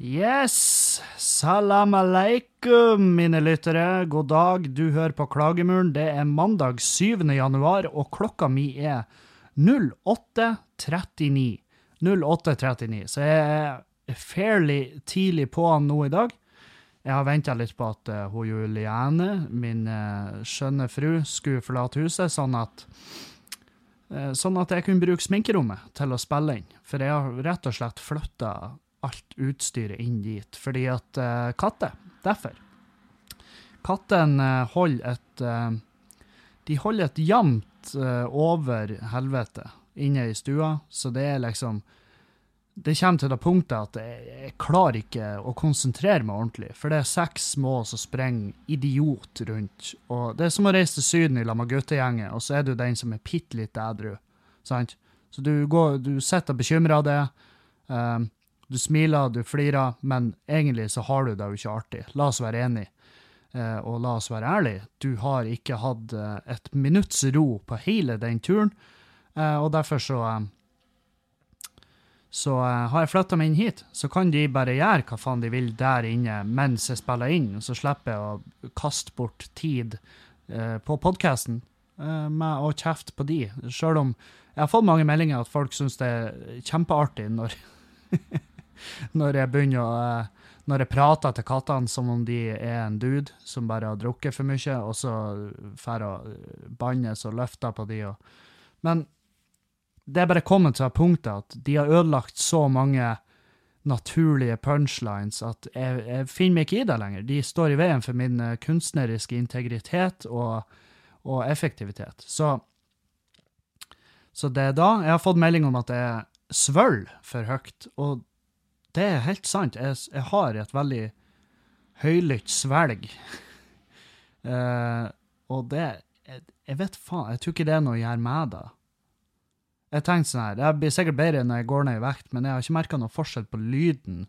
Yes! Salam aleikum, mine lyttere. God dag, du hører på Klagemuren. Det er mandag 7. januar, og klokka mi er 08.39. 08.39, så jeg er fairly tidlig på nå i dag. Jeg har venta litt på at uh, hun Juliane, min uh, skjønne fru, skulle forlate huset, sånn at uh, Sånn at jeg kunne bruke sminkerommet til å spille inn. For jeg har rett og slett flytta alt utstyret inn dit. Fordi at uh, katter Derfor. Kattene uh, holder et uh, De holder et jevnt over helvete inne i stua, så det er liksom Det kommer til det punktet at jeg, klarer ikke å konsentrere meg ordentlig, for det er seks små som springer idiot rundt. Og det er som å reise til Syden i lag med guttegjengen, og så er du den som er bitte litt edru. Sant? Så du, går, du sitter og av det. Um, du smiler, du flirer, men egentlig så har du det jo ikke artig. La oss være enige. Eh, og la oss være ærlige, du har ikke hatt eh, et minutts ro på hele den turen, eh, og derfor så så har jeg flytta meg inn hit, så kan de bare gjøre hva faen de vil der inne mens jeg spiller inn, så slipper jeg å kaste bort tid på podkasten med å kjefte på de, sjøl om jeg har fått mange meldinger at folk syns det er kjempeartig når når jeg begynner å Når jeg prater til kattene som om de er en dude som bare har drukket for mye, og så får å bannes og løfter på de og Men det er bare kommet til det punktet at de har ødelagt så mange naturlige punchlines at jeg, jeg finner meg ikke i det lenger. De står i veien for min kunstneriske integritet og, og effektivitet. Så, så det er da jeg har fått melding om at jeg svølger for høyt. Og det er helt sant. Jeg, jeg har et veldig høylytt svelg. uh, og det jeg, jeg, vet faen, jeg tror ikke det er noe å gjøre med det. Jeg tenkte sånn her, Det blir sikkert bedre når jeg går ned i vekt, men jeg har ikke merka noe forskjell på lyden,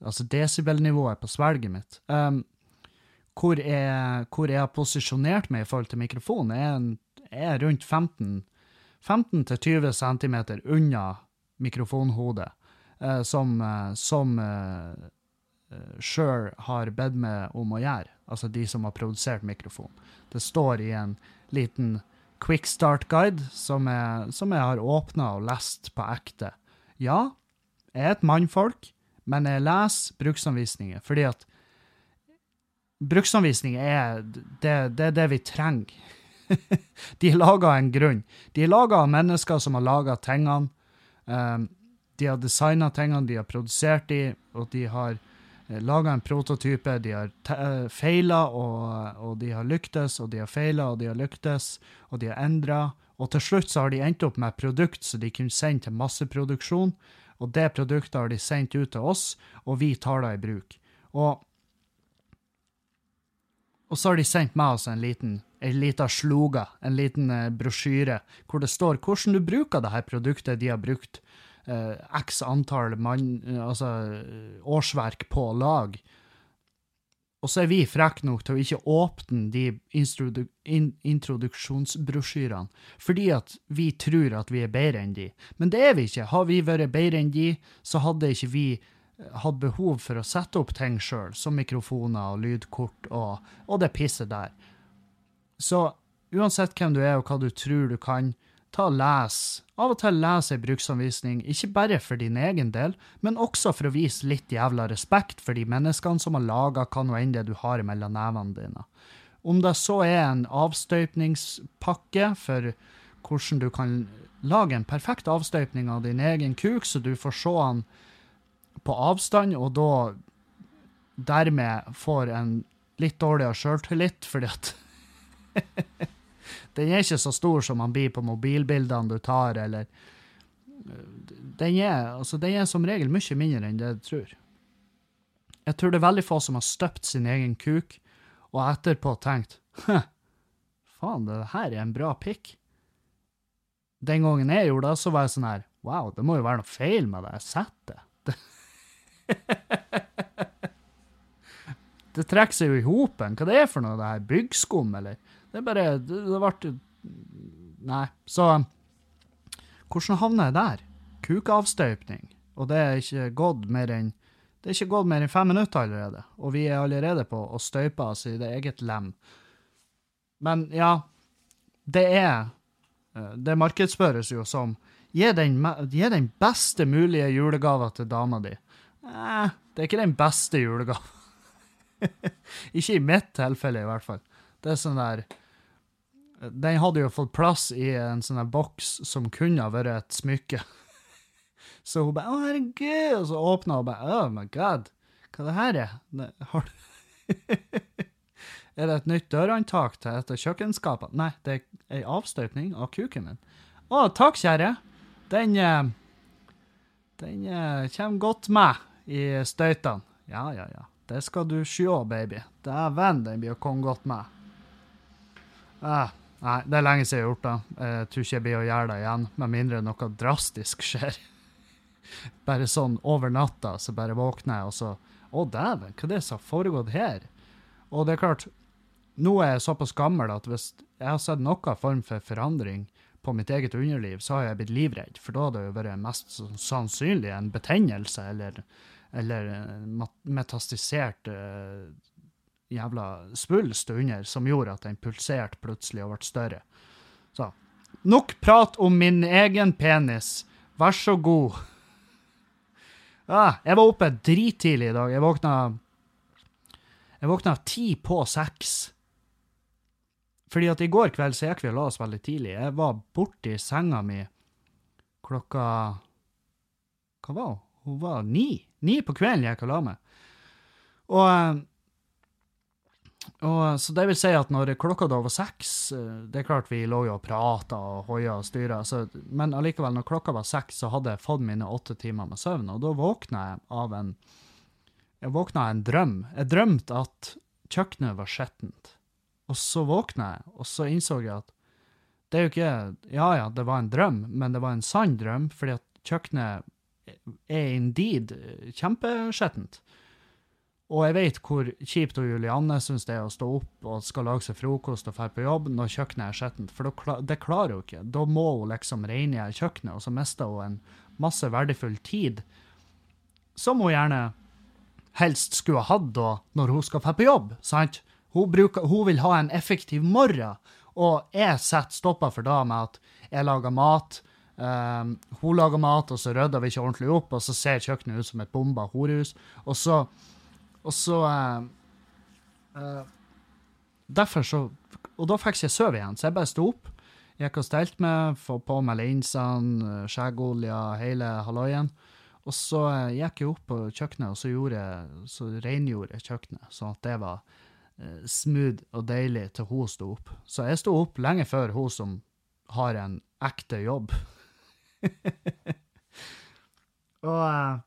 altså desibelnivået på svelget mitt. Um, hvor, jeg, hvor jeg har posisjonert meg i forhold til mikrofonen, er, er rundt 15 15-20 cm unna mikrofonhodet. Eh, som, eh, som uh, sjøl har bedt meg om å gjøre, altså de som har produsert mikrofon. Det står i en liten quick start-guide som, som, jeg har åpna og lest på ekte. Ja, jeg er et mannfolk, men jeg leser bruksanvisninger fordi at bruksanvisninger er det, det, det vi trenger. de er laga av en grunn. De er laga av mennesker som har laga tingene. Um, de har designa tingene, de har produsert de, og de har eh, laga en prototype. De har eh, feila, og, og, de har lyktes, og de har feila, og de har lyktes, og de har endra. Og til slutt så har de endt opp med et produkt som de kunne sende til masseproduksjon. Og det produktet har de sendt ut til oss, og vi tar det i bruk. Og, og så har de sendt med oss en liten en liten sloga, en liten eh, brosjyre, hvor det står hvordan du bruker det her produktet de har brukt x antall mann, altså, årsverk på lag. Og så er vi frekke nok til å ikke åpne de in introduksjonsbrosjyrene, fordi at vi tror at vi er bedre enn de. Men det er vi ikke. Har vi vært bedre enn de, så hadde ikke vi eh, hatt behov for å sette opp ting sjøl, som mikrofoner og lydkort og, og det pisset der. Så uansett hvem du er og hva du tror du kan, ta og les. Av og til les ei bruksanvisning, ikke bare for din egen del, men også for å vise litt jævla respekt for de menneskene som har laga hva nå enn det du har mellom nevene dine. Om det så er en avstøypningspakke for hvordan du kan lage en perfekt avstøypning av din egen kuk, så du får se den på avstand, og da dermed får en litt dårligere sjøltillit, fordi at Den er ikke så stor som man blir på mobilbildene du tar, eller den er, altså, den er som regel mye mindre enn det du tror. Jeg tror det er veldig få som har støpt sin egen kuk, og etterpå tenkt faen, det her er en bra pikk. Den gangen jeg gjorde det, så var jeg sånn her Wow, det må jo være noe feil med det. Jeg setter det. det trekker seg jo i hopen. Hva det er for noe, det her? Byggskum, eller? Det er bare Det, ble Nei. Så hvordan havner jeg der? Kukavstøypning. Og det er ikke gått mer enn Det er ikke gått mer enn fem minutter allerede, og vi er allerede på å støype oss i det eget lem. Men ja, det er eh, Det markedsføres jo som Gi den, den beste mulige julegava til dama di. Nei, det er ikke den beste julegava. ikke i mitt tilfelle, i hvert fall. Det er sånn der Den hadde jo fått plass i en sånn boks som kunne ha vært et smykke. Så hun bare 'Å, herregud', og så åpna hun bare 'Oh my God', hva det her er? Har du Er det et nytt dørhåndtak til et av kjøkkenskapene? Nei, det er ei avstøpning av kuken min. Å, takk, kjære. Den eh, Den eh, kommer godt med i støytene. Ja, ja, ja. Det skal du sjå, baby. Dæven, den blir å komme godt med. Ah, nei, det er lenge siden jeg har gjort det. Jeg tror ikke jeg blir å gjøre det igjen, med mindre noe drastisk skjer. Bare sånn over natta, så bare våkner jeg, og så Å, dæven, hva er det som har foregått her? Og det er klart, nå er jeg såpass gammel at hvis jeg har sett noen form for forandring på mitt eget underliv, så har jeg blitt livredd, for da hadde det jo vært mest sannsynlig en betennelse eller, eller en metastisert eh, jævla svulst under som gjorde at den pulserte plutselig og ble større. Så nok prat om min egen penis. Vær så god. Ah, jeg var oppe drittidlig i dag. Jeg våkna Jeg våkna ti på seks. Fordi at i går kveld så gikk vi og la oss veldig tidlig. Jeg var borti senga mi klokka Hva var hun? Hun var ni. Ni på kvelden jeg gikk og la meg. Og, eh, og Så det vil si at når klokka da var seks eh, Det er klart vi lå jo og prata og hoia og styra, men allikevel, når klokka var seks, så hadde jeg fått mine åtte timer med søvn, og da våkna jeg av en Jeg våkna av en drøm. Jeg drømte at kjøkkenet var skittent. Og så våkna jeg, og så innså jeg at det er jo ikke Ja ja, det var en drøm, men det var en sann drøm, fordi at kjøkkenet er indeed kjempeskjettent. Og jeg vet hvor kjipt og Julianne syns det er å stå opp og skal lage seg frokost og dra på jobb når kjøkkenet er skjettent, for det klarer hun ikke. Da må hun liksom rengjøre kjøkkenet, og så mister hun en masse verdifull tid, som hun gjerne helst skulle ha hatt da når hun skal dra på jobb, sant? Hun, bruker, hun vil ha en effektiv morgen, og jeg setter stopper for da med at jeg lager mat, Um, hun lager mat, og så rydder vi ikke ordentlig opp, og så ser kjøkkenet ut som et bomba horehus, og så og så uh, eh, Derfor så Og da fikk ikke jeg sove igjen, så jeg bare sto opp. Gikk og stelte meg, få på meg linsene, skjeggolja, hele halloien. Og så eh, gikk jeg opp på kjøkkenet, og så, gjorde så rengjorde jeg kjøkkenet, sånn at det var uh, smooth og deilig til hun sto opp. Så jeg sto opp lenge før hun som har en ekte jobb. og uh,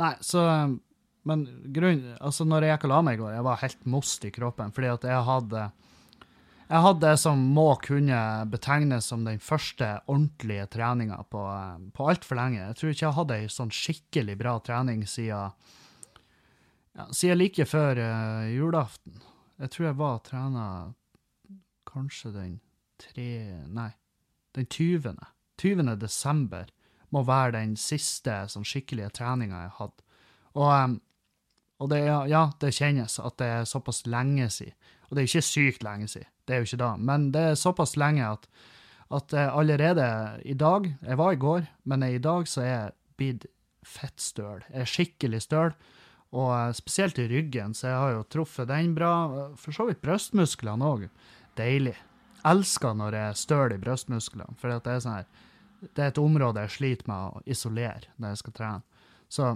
Nei, så Men grunn, altså når jeg gikk og la meg i går, jeg var helt most i kroppen, fordi at jeg hadde jeg hadde det som må kunne betegnes som den første ordentlige treninga på, eh, på altfor lenge. Jeg tror ikke jeg hadde ei sånn skikkelig bra trening siden, ja, siden like før uh, julaften. Jeg tror jeg var trena kanskje den tre Nei, den 20. 20. desember må være den siste sånn skikkelige treninga jeg hadde. Og, em, og det, ja, det kjennes at det er såpass lenge siden. Og det er ikke sykt lenge siden, det er jo ikke da, men det er såpass lenge at, at allerede i dag Jeg var i går, men i dag så er jeg blitt fettstøl. Jeg er skikkelig støl, og eh, spesielt i ryggen, så jeg har jo truffet den bra. For så vidt brystmusklene òg. Deilig. Elsker når jeg er støl i brystmusklene, for det er sånn her det er et område jeg sliter med å isolere når jeg skal trene. Så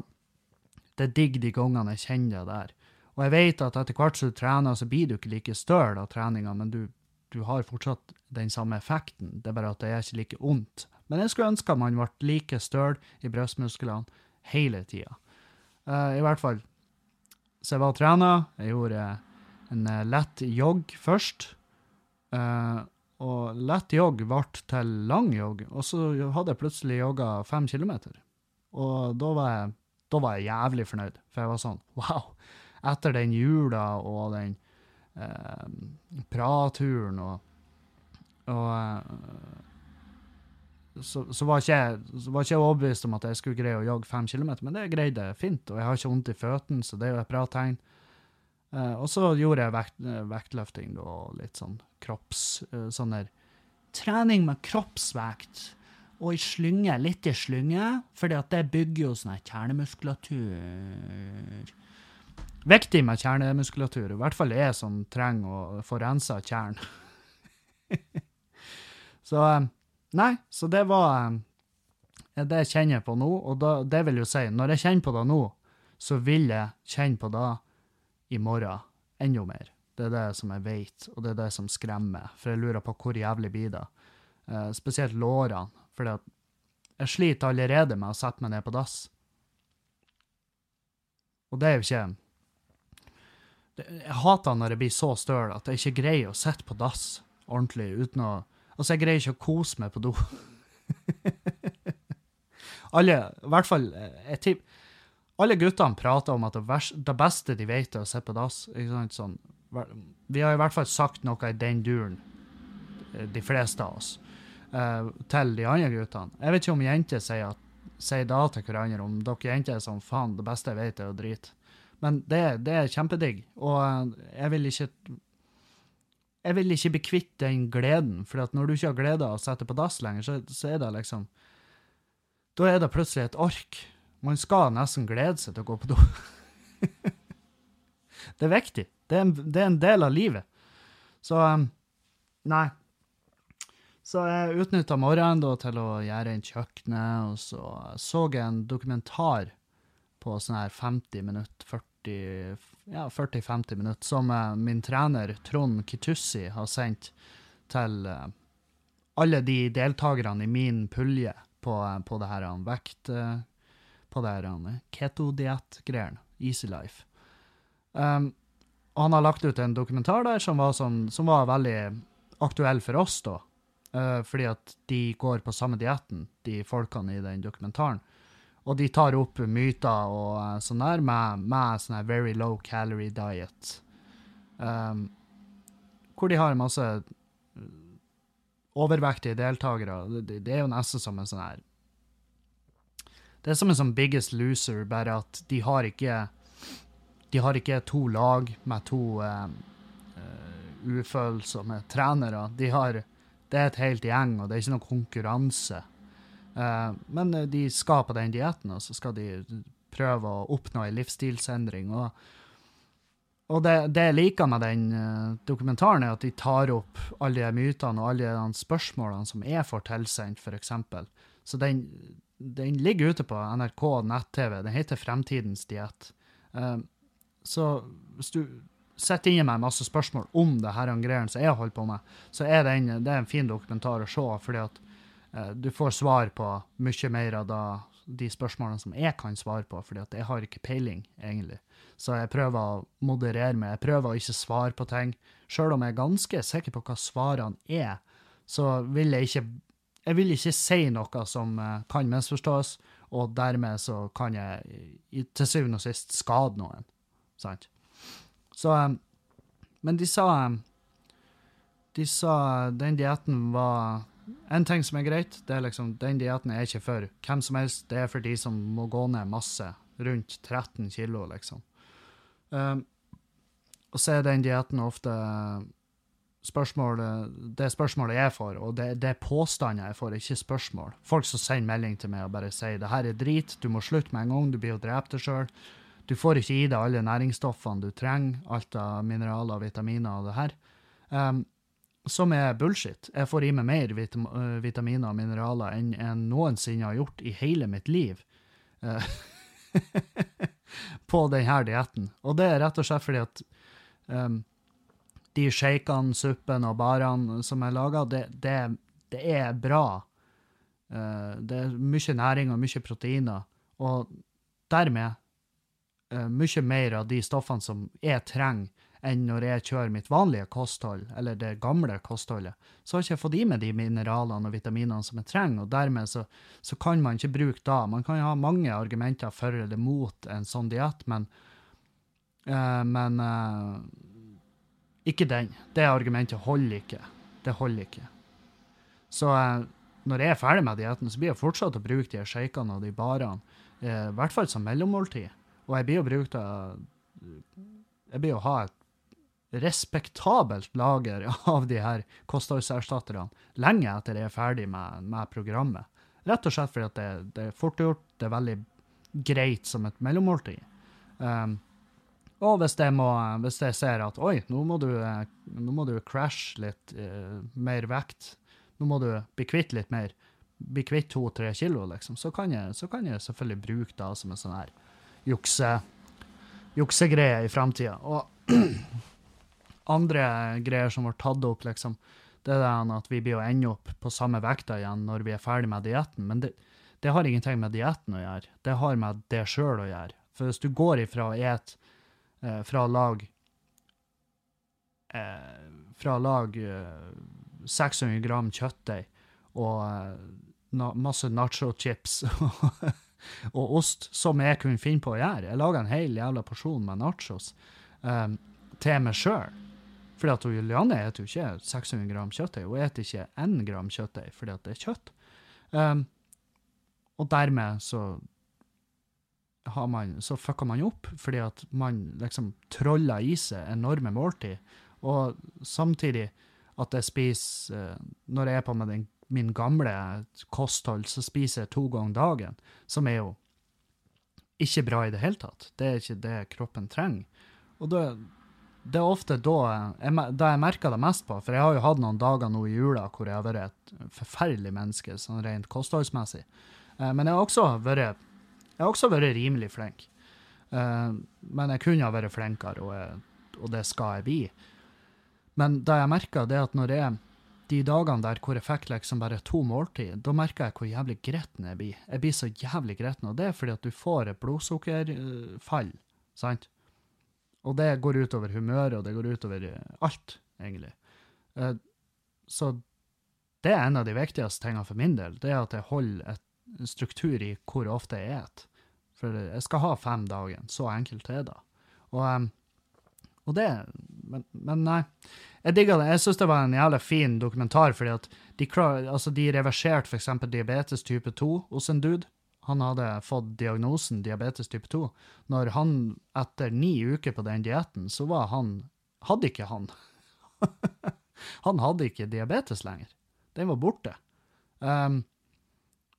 det er digg de gangene jeg kjenner det der. Og jeg vet at etter hvert som du trener, så blir du ikke like støl av treninga, men du, du har fortsatt den samme effekten. Det er bare at det er ikke like vondt. Men jeg skulle ønske man ble like støl i brystmusklene hele tida. Uh, I hvert fall. Så jeg var og trena. Jeg gjorde en eh, lett jogg først. Uh, og lett jogg ble til lang jogg, og så hadde jeg plutselig jogga fem kilometer. Og da var, jeg, da var jeg jævlig fornøyd, for jeg var sånn wow. Etter den jula og den eh, praturen og, og eh, så, så, var ikke jeg, var ikke jeg overbevist om at jeg skulle greie å jogge fem kilometer, men det greide jeg fint, og jeg har ikke vondt i føttene, så det er jo et bra tegn. Eh, og så gjorde jeg vekt, vektløfting og litt sånn kropps... Uh, sånn der trening med kroppsvekt og i slynge, litt i slynge, fordi at det bygger jo sånn kjernemuskulatur. Viktig med kjernemuskulatur, i hvert fall jeg som trenger å få rensa tjern. så Nei, så det var det kjenner jeg på nå, og da, det vil jo si, når jeg kjenner på det nå, så vil jeg kjenne på det i morgen enda mer. Det er det som jeg vet, og det er det som skremmer, for jeg lurer på hvor jævlig blir det. Uh, spesielt lårene, for jeg sliter allerede med å sette meg ned på dass. Og det er jo ikke Jeg hater når jeg blir så støl at jeg ikke greier å sitte på dass ordentlig uten å Altså, jeg greier ikke å kose meg på do. alle, i hvert fall jeg tipper alle guttene prater om at det, vers, det, beste de vet, er å sitte på dass. Sånn, vi har i hvert fall sagt noe i den duren, eh, de fleste av oss, uh, til de andre guttene. Jeg vet ikke om jenter sier, sier da til hverandre, om dere jenter er sånn faen, det beste jeg vet, er å drite. Men det, det er kjempedigg, og uh, jeg vil ikke jeg vil ikke bli kvitt den gleden, for når du ikke har glede av å sette på dass lenger, så, så er det liksom Da er det plutselig et ork man skal nesten glede seg til å gå på do. det er viktig. Det er, en, det er, en, del av livet. Så um, Nei. Så jeg utnytta morgenen da til å gjøre inn kjøkkenet, og så så jeg en dokumentar på sånn her 50 minutter, 40 ja, 40-50 minutter, som uh, min trener Trond Kitussi har sendt til uh, alle de deltakerne i min pulje på, uh, på det her vekt på det her keto-diett-greiene. Easy Life. Um, og han har lagt ut en dokumentar der som var, sånn, som var veldig aktuell for oss, da. Uh, fordi at de går på samme dietten, de folkene i den dokumentaren. Og de tar opp myter og uh, sånn der med, med sånn her very low calorie diet. Um, hvor de har masse overvektige deltakere. Det, det, er jo nesten som en sånn her det er som en sånn Biggest Loser, bare at de har ikke De har ikke to lag med to um, ufølsomme trenere. De har Det er et helt gjeng, og det er ikke noe konkurranse. Uh, men de skal på den dietten, og så skal de prøve å oppnå en livsstilsendring. og og det, jeg liker med den uh, dokumentaren, er at de tar opp alle de mytene og alle de spørsmålene som jeg får tilsendt, f.eks. Så den, den ligger ute på NRK nett-TV. Den heter Fremtidens diett. Så hvis du sitter inne med masse spørsmål om det her greiene som jeg holder på med, så er den, det er en fin dokumentar å se, fordi at eh, du får svar på mye mer av da, de spørsmålene som jeg kan svare på, fordi at jeg har ikke peiling, egentlig. Så jeg prøver å moderere meg. Jeg prøver å ikke svare på ting. Sjøl om jeg er ganske sikker på hva svarene er, så vil jeg ikke jeg vil ikke si noe som uh, kan misforstås, og dermed så kan jeg til syvende og sist skade noen. Sant? Så um, Men de sa um, De sa den dietten var En ting som er greit, det er liksom den dietten er ikke for hvem som helst. Det er for de som må gå ned masse. Rundt 13 kilo, liksom. Um, og så er den dietten ofte spørsmålet, det spørsmålet jeg får, og det, det er påstander jeg får, ikke spørsmål. Folk som sender melding til meg og bare sier det her er drit, du må slutte med en gang, du blir jo drept deg sjøl. Du får ikke i deg alle næringsstoffene du trenger, alt av mineraler vitaminer og det her. Um, som er bullshit. Jeg får i meg mer vitam uh, vitaminer og mineraler enn jeg noensinne har gjort i hele mitt liv. Uh, på denne dietten. Og det er rett og slett fordi at um, de shakene, suppen og barene som jeg lager, det, det, det, er bra. Uh, det er mye næring og mye proteiner, og dermed uh, mye mer av de stoffene som jeg trenger, enn når jeg kjører mitt vanlige kosthold, eller det gamle kostholdet. Så har jeg ikke fått i meg de mineralene og vitaminene som jeg trenger, og dermed så, så kan man ikke bruke da. Man kan ha mange argumenter for eller mot en sånn diett, men, uh, men ikke den. Det argumentet holder ikke. Det holder ikke. Så, uh, når jeg er ferdig med dietten, så blir jeg fortsatt å bruke de shakene og de barene, i hvert fall som mellommåltid. Og jeg blir å brukt av Jeg blir jo ha et respektabelt lager av de her kostholdserstatterne lenge etter jeg er ferdig med, med programmet. Rett og slett fordi det, det er fort gjort, det er veldig greit som et mellommåltid. Um, og hvis jeg, må, hvis jeg ser at oi, nå må du, nå må du crashe litt uh, mer vekt, nå må du bli kvitt litt mer, bli kvitt to-tre kilo, liksom, så kan, jeg, så kan jeg selvfølgelig bruke det som en sånn her jukse, juksegreier i framtida. Og andre greier som ble tatt opp, liksom, det er at vi blir å ende opp på samme vekta igjen når vi er ferdig med dietten. Men det, det har ingenting med dietten å gjøre. Det har med det sjøl å gjøre. For hvis du går ifra å et eh, fra lag eh, Fra lag eh, 600 gram kjøttdeig og eh, na masse nacho-chips og ost, som jeg kunne finne på å gjøre. Jeg laga en hel jævla porsjon med nachos um, til meg sjøl. Fordi at Julianne spiser jo ikke 600 gram kjøttdeig, hun spiser ikke 1 gram kjøttdeig fordi at det er kjøtt. Um, og dermed så har man, så fucker man opp, fordi at man liksom troller i seg enorme måltid. Og samtidig at jeg spiser Når jeg er på med den, min gamle kosthold, så spiser jeg to ganger dagen, som er jo ikke bra i det hele tatt. Det er ikke det kroppen trenger. Og det, det er ofte da jeg, da jeg merker det mest på, for jeg har jo hatt noen dager nå i jula hvor jeg har vært et forferdelig menneske, sånn rent kostholdsmessig. Men jeg har også vært, jeg har også vært rimelig flink. Men jeg kunne ha vært flinkere, og, jeg, og det skal jeg bli. Men det jeg merker, det at når jeg de dagene der hvor jeg fikk liksom bare to måltid, da merker jeg hvor jævlig gretten jeg blir. Jeg blir så jævlig gretten, og det er fordi at du får et blodsukkerfall, sant? Og det går utover humøret, og det går utover alt, egentlig. Så det er en av de viktigste tingene for min del, det er at jeg holder et struktur i hvor ofte jeg spiser. For jeg skal ha fem dager, så enkelt er det. Og og det Men, men nei. Jeg digga det. Jeg syns det var en jævlig fin dokumentar, fordi at de, altså de reverserte f.eks. diabetes type 2 hos en dude. Han hadde fått diagnosen diabetes type 2. Når han etter ni uker på den dietten, så var han Hadde ikke han. han hadde ikke diabetes lenger. Den var borte. Um,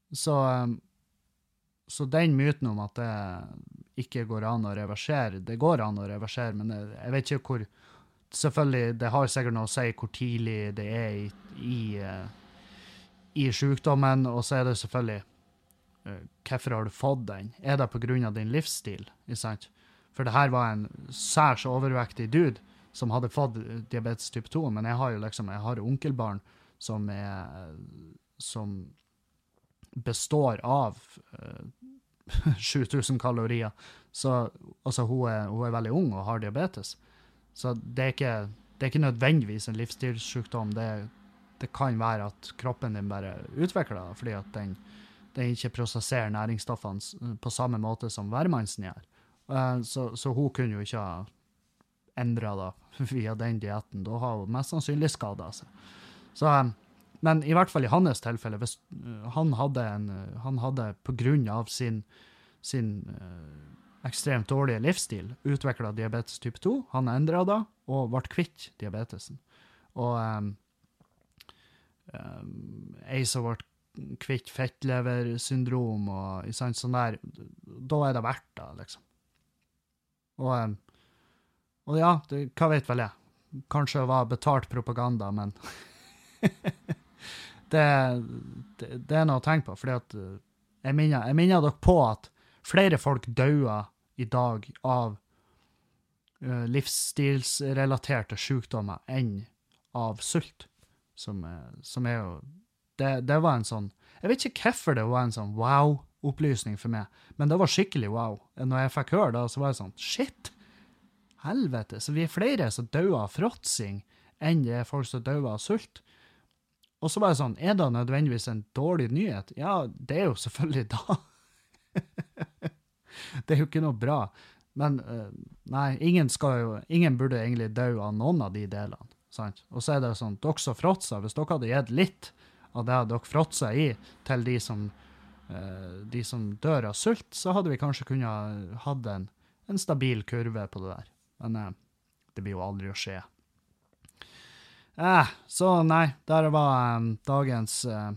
så um, så den myten om at det ikke går an å reversere, det går an å reversere, men jeg, jeg vet ikke hvor Selvfølgelig, det har sikkert noe å si hvor tidlig det er i, i, uh, i sykdommen, og så er det selvfølgelig uh, Hvorfor har du fått den? Er det pga. din livsstil? For det her var en særs overvektig dude som hadde fått diabetes type 2, men jeg har jo liksom, jeg har onkelbarn som er som består av 7000 kalorier. Så altså, hun er, hun er, veldig ung og har diabetes. Så det er ikke, det er ikke nødvendigvis en livsstilssykdom. Det, det, kan være at kroppen din bare utvikler det fordi at den, den ikke prosesserer næringsstoffene på samme måte som hvermannsen gjør. Uh, så, så, hun kunne jo ikke ha endra det via den dietten. Da har hun mest sannsynlig skada seg. Så um, men i hvert fall i hans tilfelle, hvis uh, han hadde, en, uh, han hadde på grunn av sin, sin uh, ekstremt dårlige livsstil utvikla diabetes type 2. Han endra det og ble kvitt diabetesen. Og um, um, ei som ble kvitt fettleversyndrom og sant, sånn der, da er det verdt det, liksom. Og, um, og ja, det, hva vet vel jeg? Kanskje det var betalt propaganda, men det, det, det, er noe å tenke på. fordi at eh, jeg minner, jeg minner dere på at flere folk dauer i dag av uh, livsstilsrelaterte sykdommer enn av sult, som, som er jo det, det, var en sånn Jeg vet ikke hvorfor det var en sånn wow-opplysning for meg, men det var skikkelig wow. Når jeg fikk høre det, så var det sånn Shit! Helvete! Så vi er flere som dauer av fråtsing enn det er folk som dauer av sult. Og så bare sånn, er det nødvendigvis en dårlig nyhet? Ja, det er jo selvfølgelig da. det er jo ikke noe bra. Men uh, nei, ingen, jo, ingen burde egentlig dø av noen av de delene. Sant? Og så er det sånn, dere som fråtser, hvis dere hadde gitt litt av det dere fråtser i, til de som, eh, de som dør av sult, så hadde vi kanskje kunnet hatt en, en stabil kurve på det der. Men eh, det blir jo aldri å skje. Eh, så nei, der var um, dagens uh,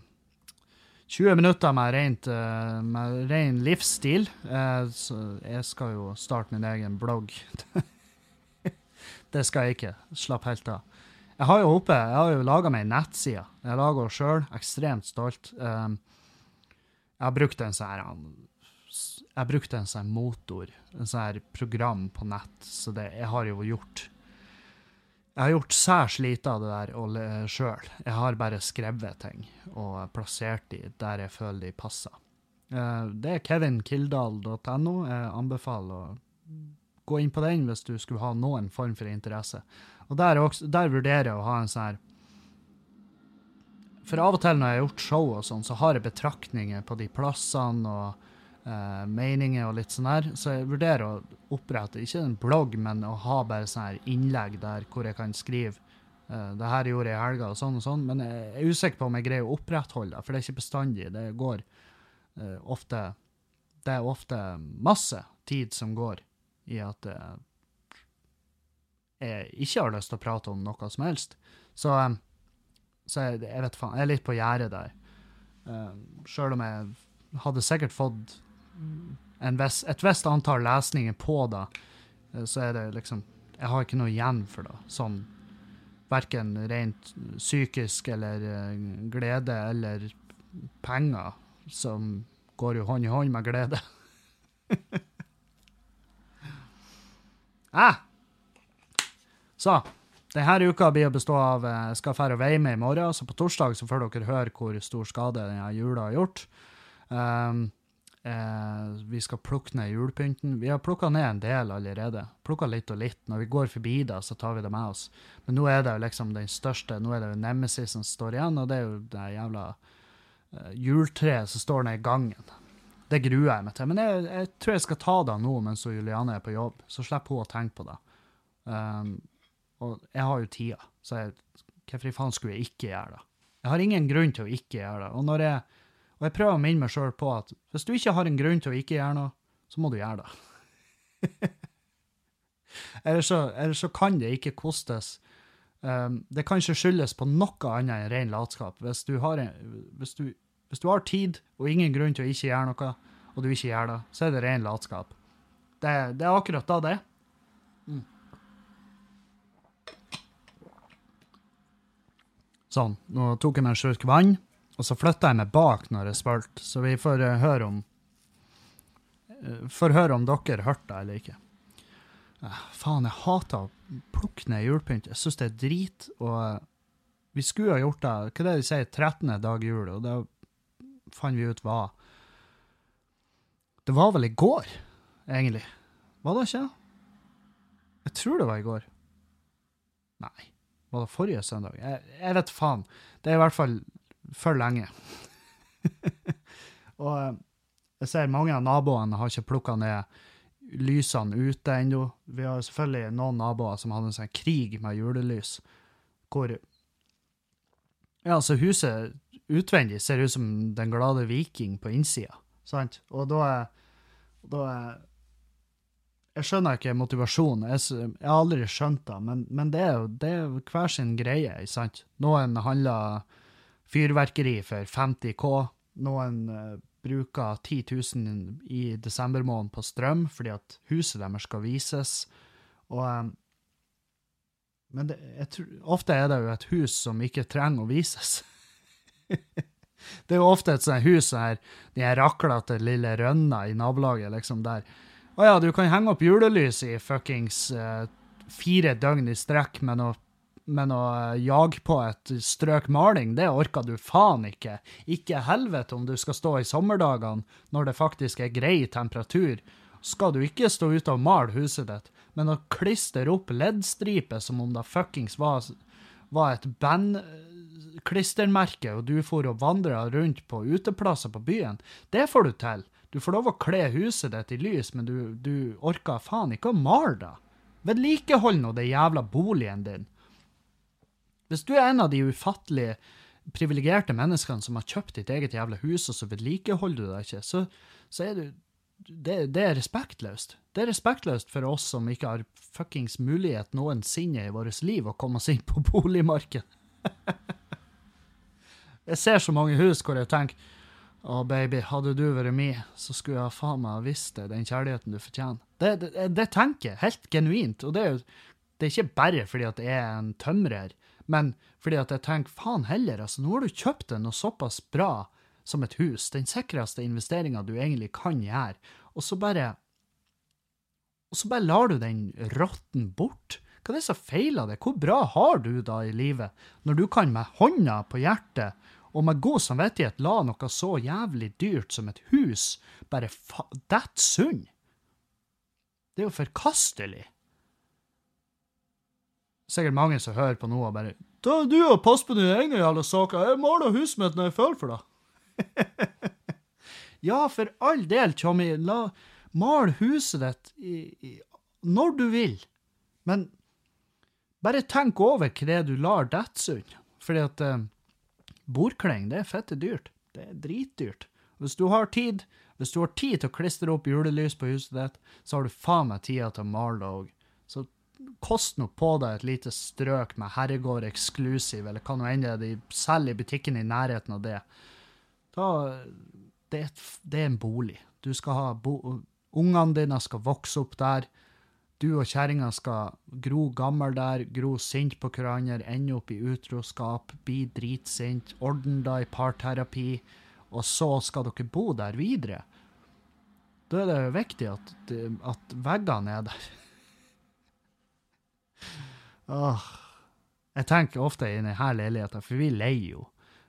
20 minutter med, rent, uh, med ren livsstil. Uh, så jeg skal jo starte min egen blogg. det skal jeg ikke. Slapp helt av. Jeg har jo oppe, jeg har jo laga meg ei nettside. Jeg lager henne sjøl. Ekstremt stolt. Um, jeg har brukt en sånn her Jeg brukte en sånn motor, en sånn program på nett, så det Jeg har jo gjort Jeg har gjort særs lite av det der sjøl. Jeg har bare skrevet ting og plassert de der jeg føler de passer. Uh, det er kevinkildal.no. Jeg anbefaler å gå inn på den hvis du skulle ha noen form for interesse. Og der, også, der vurderer jeg å ha en sånn her For av og til når jeg har gjort show og sånn, så har jeg betraktninger på de plassene og eh, meninger og litt sånn her. Så jeg vurderer å opprette, ikke en blogg, men å ha bare sånn her innlegg der hvor jeg kan skrive eh, det her gjorde jeg i helga, og sånn og sånn. Men jeg er usikker på om jeg greier å opprettholde det, for det er ikke bestandig. Det går eh, ofte Det er ofte masse tid som går i at eh, jeg ikke har lyst til å prate om noe som helst. Så, um, så jeg, jeg, vet faen, jeg er litt på gjerdet der. Uh, Sjøl om jeg hadde sikkert fått viss, et visst antall lesninger på det, uh, så er det liksom Jeg har ikke noe igjen for det. Sånn verken rent psykisk eller uh, glede eller penger, som går jo hånd i hånd med glede. ah! Så denne uka blir å bestå av Jeg eh, skal dra og veie meg i morgen, så på torsdag så får dere høre hvor stor skade denne jula har gjort. Um, eh, vi skal plukke ned julepynten. Vi har plukka ned en del allerede. Plukka litt og litt. Når vi går forbi det, så tar vi det med oss. Men nå er det jo liksom den største, nå er det jo Nemesis som står igjen, og det er jo det jævla eh, juletreet som står nede i gangen. Det gruer jeg meg til. Men jeg, jeg, tror jeg skal ta det nå mens Juliane er på jobb, så slipper hun å tenke på det. Um, og jeg har jo tida, så jeg, hvorfor i faen skulle jeg ikke gjøre det? Jeg har ingen grunn til å ikke gjøre det. Og, når jeg, og jeg prøver å minne meg sjøl på at hvis du ikke har en grunn til å ikke gjøre noe, så må du gjøre det. eller, så, eller så kan det ikke kostes. Um, det kan ikke skyldes på noe annet enn ren latskap. Hvis du, har en, hvis, du, hvis du har tid og ingen grunn til å ikke gjøre noe, og du ikke gjør det, så er det ren latskap. Det, det er akkurat da det. Mm. Sånn. Nå tok jeg meg en slurk vann, og så flytta jeg meg bak når jeg spilte, så vi får uh, høre om uh, Får høre om dere hørte det eller ikke. Uh, faen, jeg hater å plukke ned julepynt. Jeg syns det er drit. Og vi skulle ha gjort det Hva er det de sier? 13. dag jul, og det fant vi ut var Det var vel i går, egentlig. Var det ikke? Jeg tror det var i går. Nei. Var det forrige søndag? Jeg, jeg, vet faen. Det er i hvert fall for lenge. og eh, jeg ser mange av naboene har ikke plukka ned lysene ute ennå. Vi har selvfølgelig noen naboer som hadde en sånn krig med julelys, hvor Ja, altså, huset utvendig ser ut som Den glade viking på innsida, sant? Og da er, da er jeg skjønner ikke motivasjonen. Jeg, har aldri skjønt det, men, men det er jo er hver sin greie. sant? Noen handler fyrverkeri for 50 K. Noen uh, bruker 10 000 i desember måned på strøm fordi at huset deres skal vises. Og, um, men det, tror, ofte er det jo et hus som ikke trenger å vises. det er jo ofte et sånt hus her, de raklete lille rønna i nabolaget, liksom, der å ja, du kan henge opp julelys i fuckings uh, fire døgn i strekk med noe, med å jage på et strøk maling. Det orker du faen ikke. Ikke helvete om du skal stå i sommerdagene når det faktisk er grei temperatur. Skal du ikke stå ute og male huset ditt, men å klistre opp leddstriper som om det fuckings var, var et bandklistremerke, og du for og vandra rundt på uteplasser på byen, det får du til. Du får lov å kle huset ditt i lys, men du, du orker faen ikke å male det. Vedlikehold nå den jævla boligen din. Hvis du er en av de ufattelige privilegerte menneskene som har kjøpt ditt eget jævla hus, og så vedlikeholder du det ikke, så, så er du det, det, er respektløst. Det er respektløst for oss som ikke har fuckings mulighet noensinne i vårt liv å komme oss inn på boligmarkedet. jeg ser så mange hus hvor jeg tenker å, baby, hadde du vært med, så skulle jeg faen meg visst deg den kjærligheten du fortjener. Det, det, det tenker jeg, helt genuint. Og det er jo det er ikke bare fordi at jeg er en tømrer, men fordi at jeg tenker faen heller, altså, nå har du kjøpt deg noe såpass bra som et hus, den sikreste investeringa du egentlig kan gjøre, og så bare Og så bare lar du den rotten bort. Hva er det som feiler det? Hvor bra har du da i livet, når du kan med hånda på hjertet og med god samvittighet la noe så jævlig dyrt som et hus bare dette sund? Det er jo forkastelig sikkert mange som hører på nå og bare Ta du og pass på dine egne jævla saker. Jeg maler huset mitt når jeg føler for det. ja, for all del, Tjommi. Mal huset ditt i, i, når du vil. Men bare tenk over hva du lar dette sund. Fordi at eh, bordkleng, det er fette dyrt. Det er dritdyrt. Hvis du har tid, hvis du har tid til å klistre opp julelys på huset ditt, så har du faen meg tida til å male det òg. Kost nok på deg et lite strøk med Herregård Exclusive, eller hva nå enn det er de selger i butikken i nærheten av det. Da, det, er et, det er en bolig. Du skal ha bo, Ungene dine skal vokse opp der. Du og kjerringa skal gro gammel der, gro sint på hverandre, ende opp i utroskap, bli dritsint, ordne deg i parterapi, og så skal dere bo der videre. Da er det viktig at, at veggene er der. Åh. Jeg tenker ofte i denne leiligheten, for vi leier jo.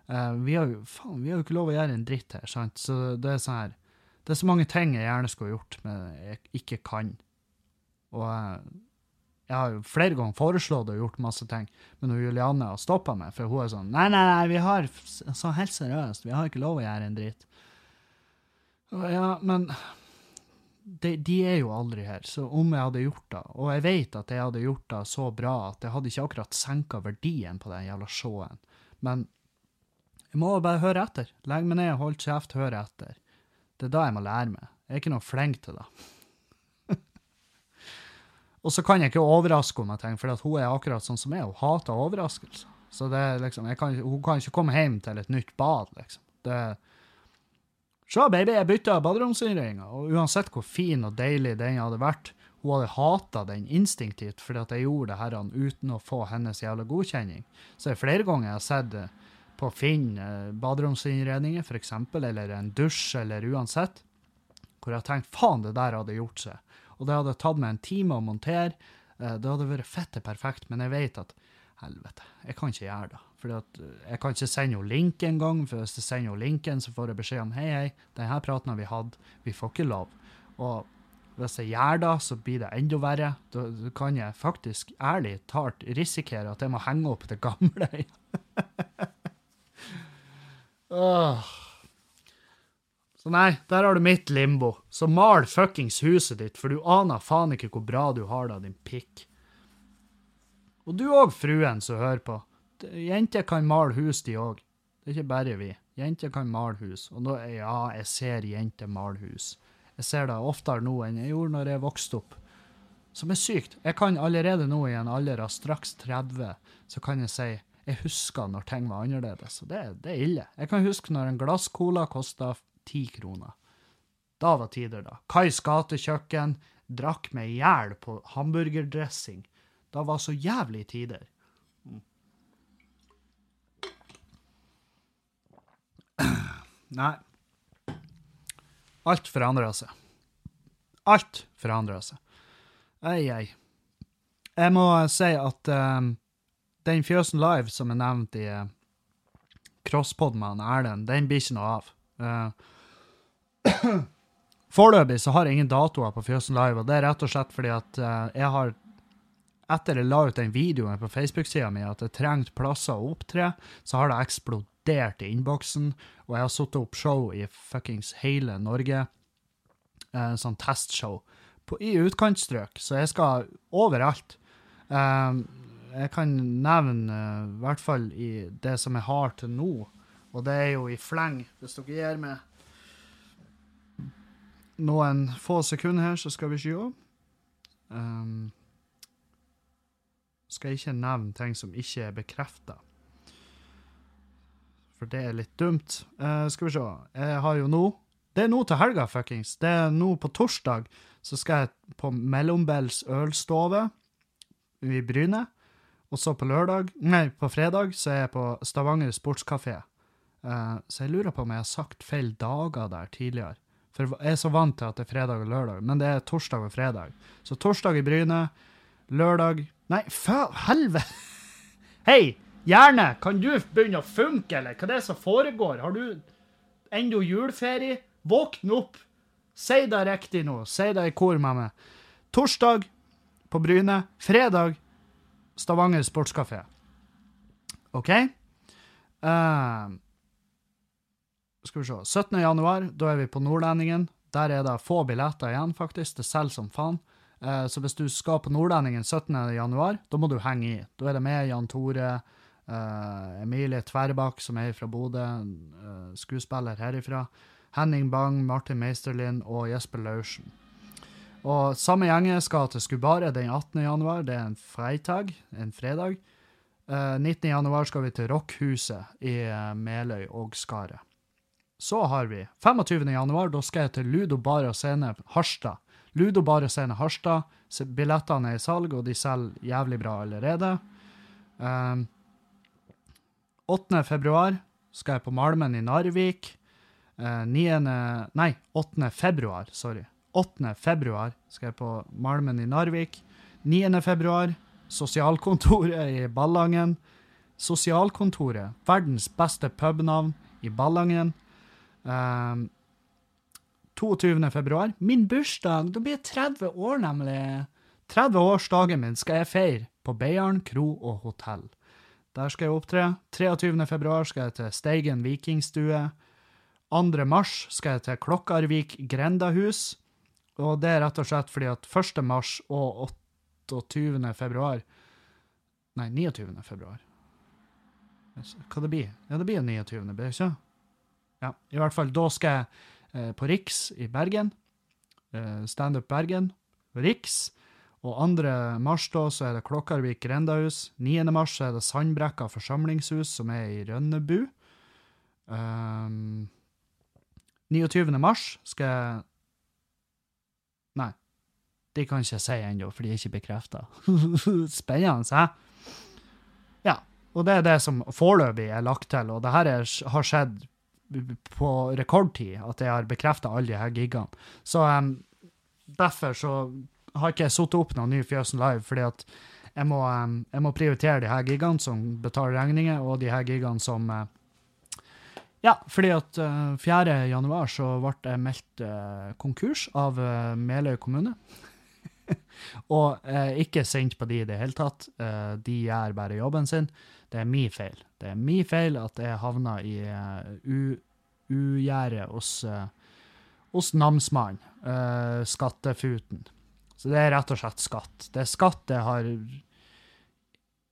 Uh, vi, har faen, vi har jo ikke lov å gjøre en dritt her, sant? Så det er sånn her Det er så mange ting jeg gjerne skulle gjort, men jeg ikke kan. Og uh, jeg har jo flere ganger foreslått og gjort masse ting, men Julianne har stoppa meg, for hun er sånn Nei, nei, nei, vi har så helt seriøst, vi har ikke lov å gjøre en dritt. Ja, men de, de, er jo aldri her, så om jeg hadde gjort det, og jeg vet at jeg hadde gjort det så bra at jeg hadde ikke akkurat senka verdien på den jævla showen, men jeg må bare høre etter. Legg meg ned, hold kjeft, høre etter. Det er da jeg må lære meg. Jeg er ikke noe flink til det. og så kan jeg ikke overraske henne, tenker, for hun er akkurat sånn som meg, hun hater overraskelser. Så det er liksom, kan, hun kan ikke komme hjem til et nytt bad, liksom. Det er Se, baby, jeg bytta baderomsinnredninga, og uansett hvor fin og deilig den hadde vært, hun hadde hata den instinktivt fordi at jeg gjorde det her uten å få hennes jævla godkjenning. Så det er flere ganger jeg har sett på Finn eh, baderomsinnredninger, f.eks., eller en dusj, eller uansett, hvor jeg har tenkt faen, det der hadde gjort seg. Og det hadde tatt meg en time å montere. Eh, det hadde vært fette perfekt, men jeg vet at helvete, jeg kan ikke gjøre det. Fordi at eh, Jeg kan ikke sende henne link engang, for hvis jeg sender henne linken, så får jeg beskjed om hei, hei, denne praten har vi hatt, vi får ikke lov. Og hvis jeg gjør det, så blir det enda verre. Da, kan jeg faktisk ærlig talt risikere at jeg må henge opp det gamle. oh. Så nei, der har du mitt limbo. Så mal fuckings huset ditt, for du aner faen ikke hvor bra du har det, din pikk. Og du òg, fruen som hører på. Jenter kan male hus, de òg. Det er ikke bare vi. Jenter kan male hus. Og nå, ja, jeg ser jenter male hus. Jeg ser det oftere nå enn jeg gjorde når jeg vokste opp. Som er sykt. Jeg kan allerede nå, i en alder av straks 30, så kan jeg si jeg husker når ting var annerledes. Og det, det er ille. Jeg kan huske når en glass cola kosta ti kroner. Da var tider, da. Kais gatekjøkken drakk meg i hjel på hamburgerdressing. Da var så jævlig tider. Nei. Alt forandrer seg. Alt forandrer seg. Ei, ei. Jeg må si at um, den Fjøsen Live som er nevnt i uh, Crosspod med Erlend, den blir ikke noe av. Uh, Foreløpig så har jeg ingen datoer på Fjøsen Live, og det er rett og slett fordi at uh, jeg har etter jeg la ut den videoen på Facebook-sida mi at jeg trengte plasser å opptre, så har det eksplodert i innboksen, og jeg har satt opp show i fuckings hele Norge. Eh, sånn testshow på, i utkantstrøk, så jeg skal overalt. Um, jeg kan nevne eh, i hvert fall i det som jeg har til nå, og det er jo i fleng. Hvis dere gir meg noen få sekunder her, så skal vi se. Um, skal ikke nevne ting som ikke er bekrefta. For det er litt dumt. Uh, skal vi se. Jeg har jo nå Det er nå til helga, fuckings. Det er nå på torsdag. Så skal jeg på Mellombels ølstove i Bryne. Og så på lørdag Nei, på fredag så er jeg på Stavanger sportskafé. Uh, så jeg lurer på om jeg har sagt feil dager der tidligere. For jeg er så vant til at det er fredag og lørdag, men det er torsdag og fredag. Så torsdag i Bryne, lørdag Nei, faen, helvete! Hei, hjerne, kan du begynne å funke, eller hva det er som foregår? Har du ennå juleferie? Våkn opp! Si det riktig nå. Si det i kor med meg. Torsdag på Bryne. Fredag Stavanger Sportskafé. OK? Uh, skal vi se 17. januar, da er vi på Nordlendingen. Der er det få billetter igjen, faktisk. Det selger som faen. Uh, så hvis du skal på Nordlendingen 17. januar, da må du henge i. Da er det med Jan Tore, uh, Emilie Tverbakk, som er fra Bodø, uh, skuespiller herifra, Henning Bang, Martin Meisterlin og Jesper Laursen. Og samme gjengen skal til Skubare den 18. januar, det er en freitag, en fredag. Uh, 19. januar skal vi til Rockhuset i Meløy og Skaret. Så har vi 25. januar, da skal jeg til Ludo Bar og Scene Harstad. Ludo Bare Scene Harstad. Billettene er i salg, og de selger jævlig bra allerede. Uh, 8. februar skal jeg på Malmen i Narvik. Uh, 9. Nei, 8. februar, sorry. 8. februar skal jeg på Malmen i Narvik. 9. februar Sosialkontoret i Ballangen. Sosialkontoret, verdens beste pubnavn i Ballangen. Um, 22. februar. Min bursdag. Da blir jeg 30 år, nemlig. 30-årsdagen min skal jeg feire på Beiarn kro og hotell. Der skal jeg opptre. 23. februar skal jeg til Steigen vikingstue. 2. mars skal jeg til Klokkarvik grendahus. Og det er rett og slett fordi at 1. mars og 28. februar Nei, 29. februar. Hva det blir? Ja, det blir 29., blir det ikke? Ja, i hvert fall da skal jeg Eh, på Riks i Bergen. Eh, Standup Bergen. Riks. Og 2. mars da, så er det Klokkarvik grendahus. 9. mars så er det Sandbrekka forsamlingshus, som er i Rønnebu. Um, ehm, 29. mars skal jeg Nei, de kan ikke si ennå, for de er ikke bekrefta. Spennende, hæ? Ja. Og det er det som foreløpig er lagt til, og det her er, har skjedd på rekordtid at jeg har bekrefta alle de her gigene. Så um, derfor så har ikke satt opp noen ny Fjøsen Live, fordi at jeg må, jeg må, prioritere de her gigene som betaler regninger, og de her gigene som uh, Ja, fordi at uh, 4. januar så ble jeg meldt uh, konkurs av Meløy kommune. og ikke sendt på de i det hele tatt. De gjør bare jobben sin. Det er min feil. Det er min feil at jeg havna i uh, ugjerdet hos, hos namsmannen, skattefuten. Så det er rett og slett skatt. Det er skatt jeg har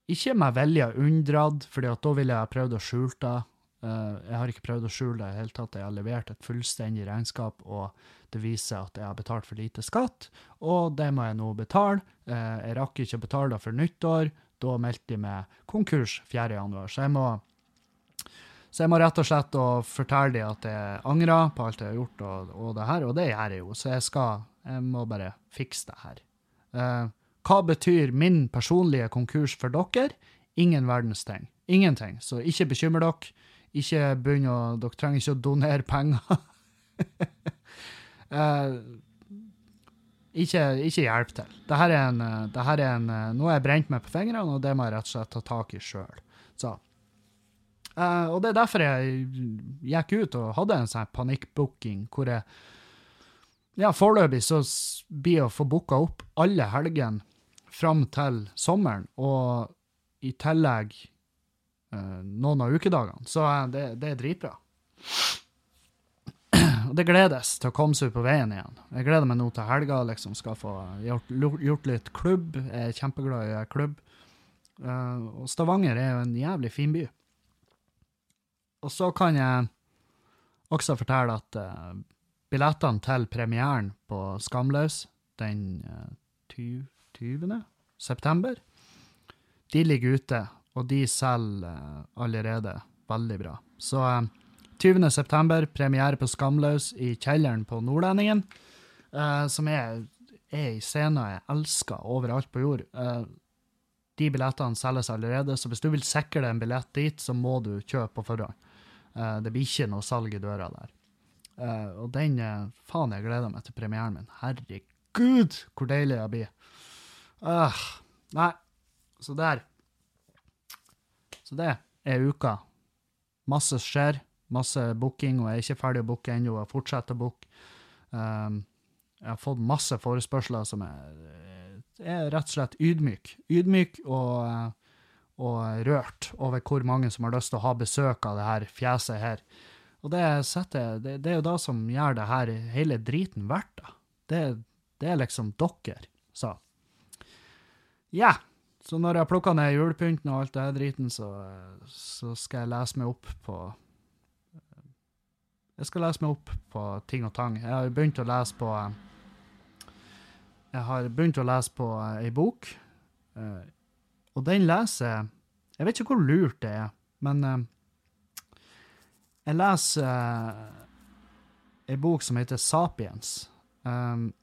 ikke meg vilje unndratt, fordi da ville jeg prøvd å skjule det. Uh, jeg har ikke prøvd å skjule det i det hele tatt. Jeg har levert et fullstendig regnskap, og det viser at jeg har betalt for lite skatt, og det må jeg nå betale. Uh, jeg rakk ikke å betale det for nyttår, da meldte de meg konkurs 4.1. Så jeg må så jeg må rett og slett fortelle dem at jeg angrer på alt jeg har gjort, og, og, det her, og det gjør jeg jo. Så jeg skal Jeg må bare fikse det her. Uh, hva betyr min personlige konkurs for dere? Ingen verdens ting. Ingenting. Så ikke bekymre dere. Ikke begynn å Dere trenger ikke å donere penger. uh, ikke, ikke hjelp til. Dette er en, dette er en Nå er jeg brent meg på fingrene, og det må jeg rett og slett ta tak i sjøl. Uh, og det er derfor jeg gikk ut og hadde en sånn panikkbooking hvor jeg Ja, foreløpig så blir å få booka opp alle helgene fram til sommeren, og i tillegg eh, noen av ukedagene. Så uh, det, det er dritbra. Og det gledes til å komme seg ut på veien igjen. Jeg gleder meg nå til helga, liksom skal få gjort, gjort litt klubb. Jeg er kjempeglad i klubb. Eh, og Stavanger er jo en jævlig fin by. Og så kan jeg også fortelle at eh, billettene til premieren på Skamløs den eh, 20. 20. september, de ligger ute, og de selger eh, allerede veldig bra. Så eh, 20. september, premiere på Skamløs i kjelleren på Nordlendingen, eh, som er, er ei scene jeg elsker overalt på jord. Eh, de billettene selges allerede, så hvis du vil sikre deg en billett dit, så må du kjøpe på forhånd. Eh, det blir ikke noe salg i døra der. Eh, og den uh, Faen, jeg gleder meg til premieren min. Herregud, hvor deilig jeg blir. Uh, nei, så der. Så det er uka. Masse skjer, masse booking, og jeg er ikke ferdig å booke ennå, og fortsetter å booke. Um, jeg har fått masse forespørsler som er, er rett og slett ydmyk. Ydmyk og, og rørt over hvor mange som har lyst til å ha besøk av det her fjeset her. Og det, setter, det, det er jo da som gjør det her hele driten verdt, da. Det, det er liksom dere, sa. Ja, så når jeg har plukka ned julepynten og alt det her driten, så, så skal jeg lese meg opp på Jeg skal lese meg opp på ting og tang. Jeg har begynt å lese på Jeg har begynt å lese på ei bok, eh, og den leser Jeg vet ikke hvor lurt det er, men eh, jeg leser ei bok som heter Sapiens. Um,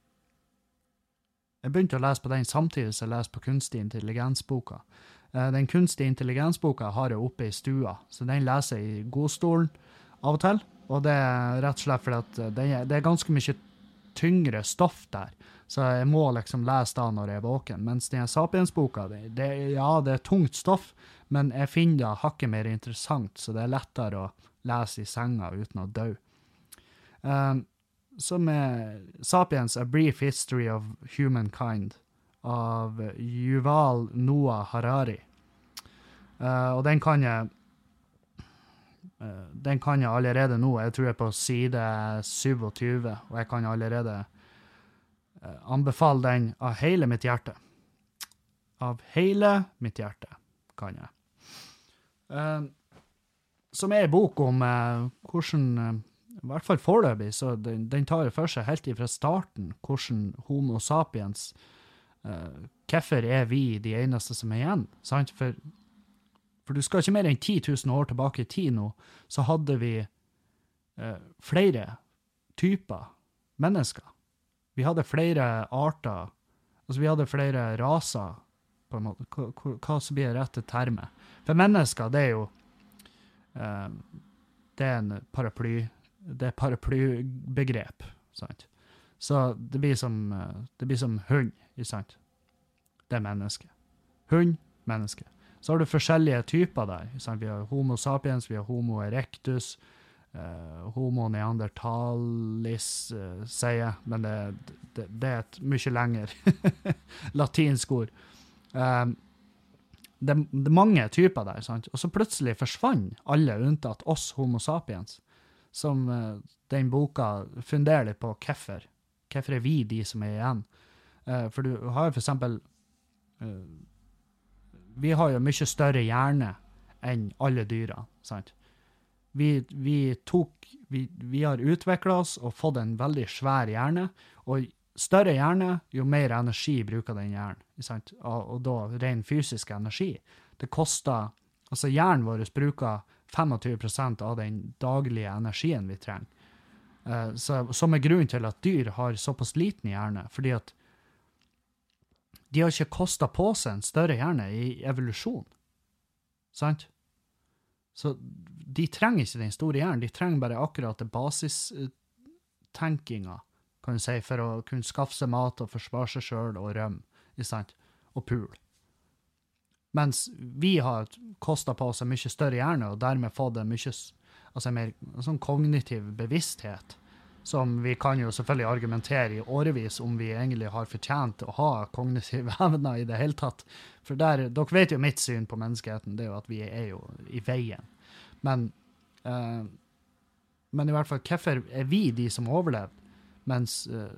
jeg begynte å lese på den samtidig som jeg leser på kunstig intelligens-boka. Uh, den kunstige intelligens-boka har jeg oppe i stua, så den leser jeg i godstolen av og til. Og det er rett og slett fordi at det er, det er ganske mye tyngre stoff der, så jeg må liksom lese da når jeg er våken. Mens den Sapiens-boka, ja, det er tungt stoff, men jeg finner det hakket mer interessant, så det er lettere å lese i senga uten å dø. Um, så med Sapiens, A Brief History of Humankind av Yuval Noah Harari. Uh, og den kan jeg uh, Den kan jeg allerede nå. Jeg tror jeg er på side 27, og jeg kan allerede uh, anbefale den av hele mitt hjerte. Av hele mitt hjerte kan jeg. Som er ei bok om hvordan i hvert fall foreløpig, så den, den tar for seg helt ifra starten hvordan Homo sapiens eh, Hvorfor er vi de eneste som er igjen? Sant? For, for du skal ikke mer enn 10 000 år tilbake i tid nå, så hadde vi eh, flere typer mennesker. Vi hadde flere arter. Altså, vi hadde flere raser, på en måte. Hva, hva som blir rette termet. For mennesker, det er jo Det er en paraply det er paraplybegrep. sant? Så det blir som, eh, det blir som hund, sant? Det er menneske. Hund, menneske. Så har du forskjellige typer der. Sant? Vi har Homo sapiens, vi har Homo erectus, eh, Homo neandertalis, eh, sier jeg, men det, det, det, er et mye lengre latinsk ord. Um, det, det, er mange typer der, sant? og så plutselig forsvant alle unntatt oss Homo sapiens som uh, den boka funderer litt på hvorfor. Hvorfor er vi de som er igjen? Uh, for du har jo for eksempel uh, Vi har jo mye større hjerne enn alle dyra, sant? Vi, vi tok Vi, vi har utvikla oss og fått en veldig svær hjerne. Og større hjerne, jo mer energi bruker den hjernen. Og, og da ren fysisk energi. Det koster Altså, hjernen vår bruker 25% av den daglige energien vi trenger. Uh, så, som er grunnen til at dyr har såpass liten hjerne, fordi at de har ikke kosta på seg en større hjerne i evolusjon. Sant? Så de trenger ikke den store hjernen, de trenger bare akkurat det basistenkinga, kan du si, for å kunne skaffe seg mat og forsvare seg sjøl og rømme, og pule. Mens vi har kosta på oss en mye større hjerne, og dermed fått en mye altså mer sånn kognitiv bevissthet. Som vi kan jo selvfølgelig argumentere i årevis om vi egentlig har fortjent å ha kognitive evner i det hele tatt. For der, dere vet jo mitt syn på menneskeheten, det er jo at vi er jo i veien. Men, eh, men i hvert fall, hvorfor er vi de som overlevde? Mens uh,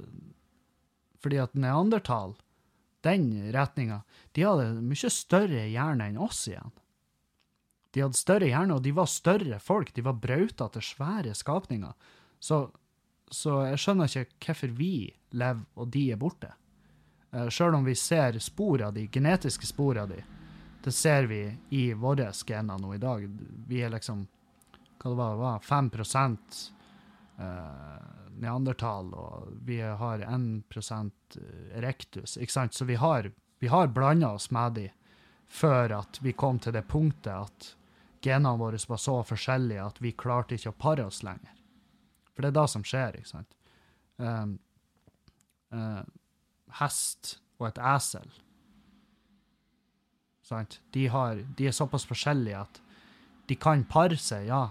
Fordi at neandertal den retninga, de hadde mye større hjerne enn oss igjen. De hadde større hjerne, og de var større folk. De var brautete, svære skapninger. Så, så jeg skjønner ikke hvorfor vi lever, og de er borte. Uh, Sjøl om vi ser spor av de, genetiske spor av de. Det ser vi i våre gener nå i dag. Vi er liksom hva det var, det var 5 uh, neandertal, og vi har 1% erectus. ikke sant? Så vi har, vi har blanda oss med de før at vi kom til det punktet at genene våre var så forskjellige at vi klarte ikke å pare oss lenger. For det er det som skjer, ikke sant? Um, uh, hest og et esel. Sant? De, har, de er såpass forskjellige at de kan pare seg, ja,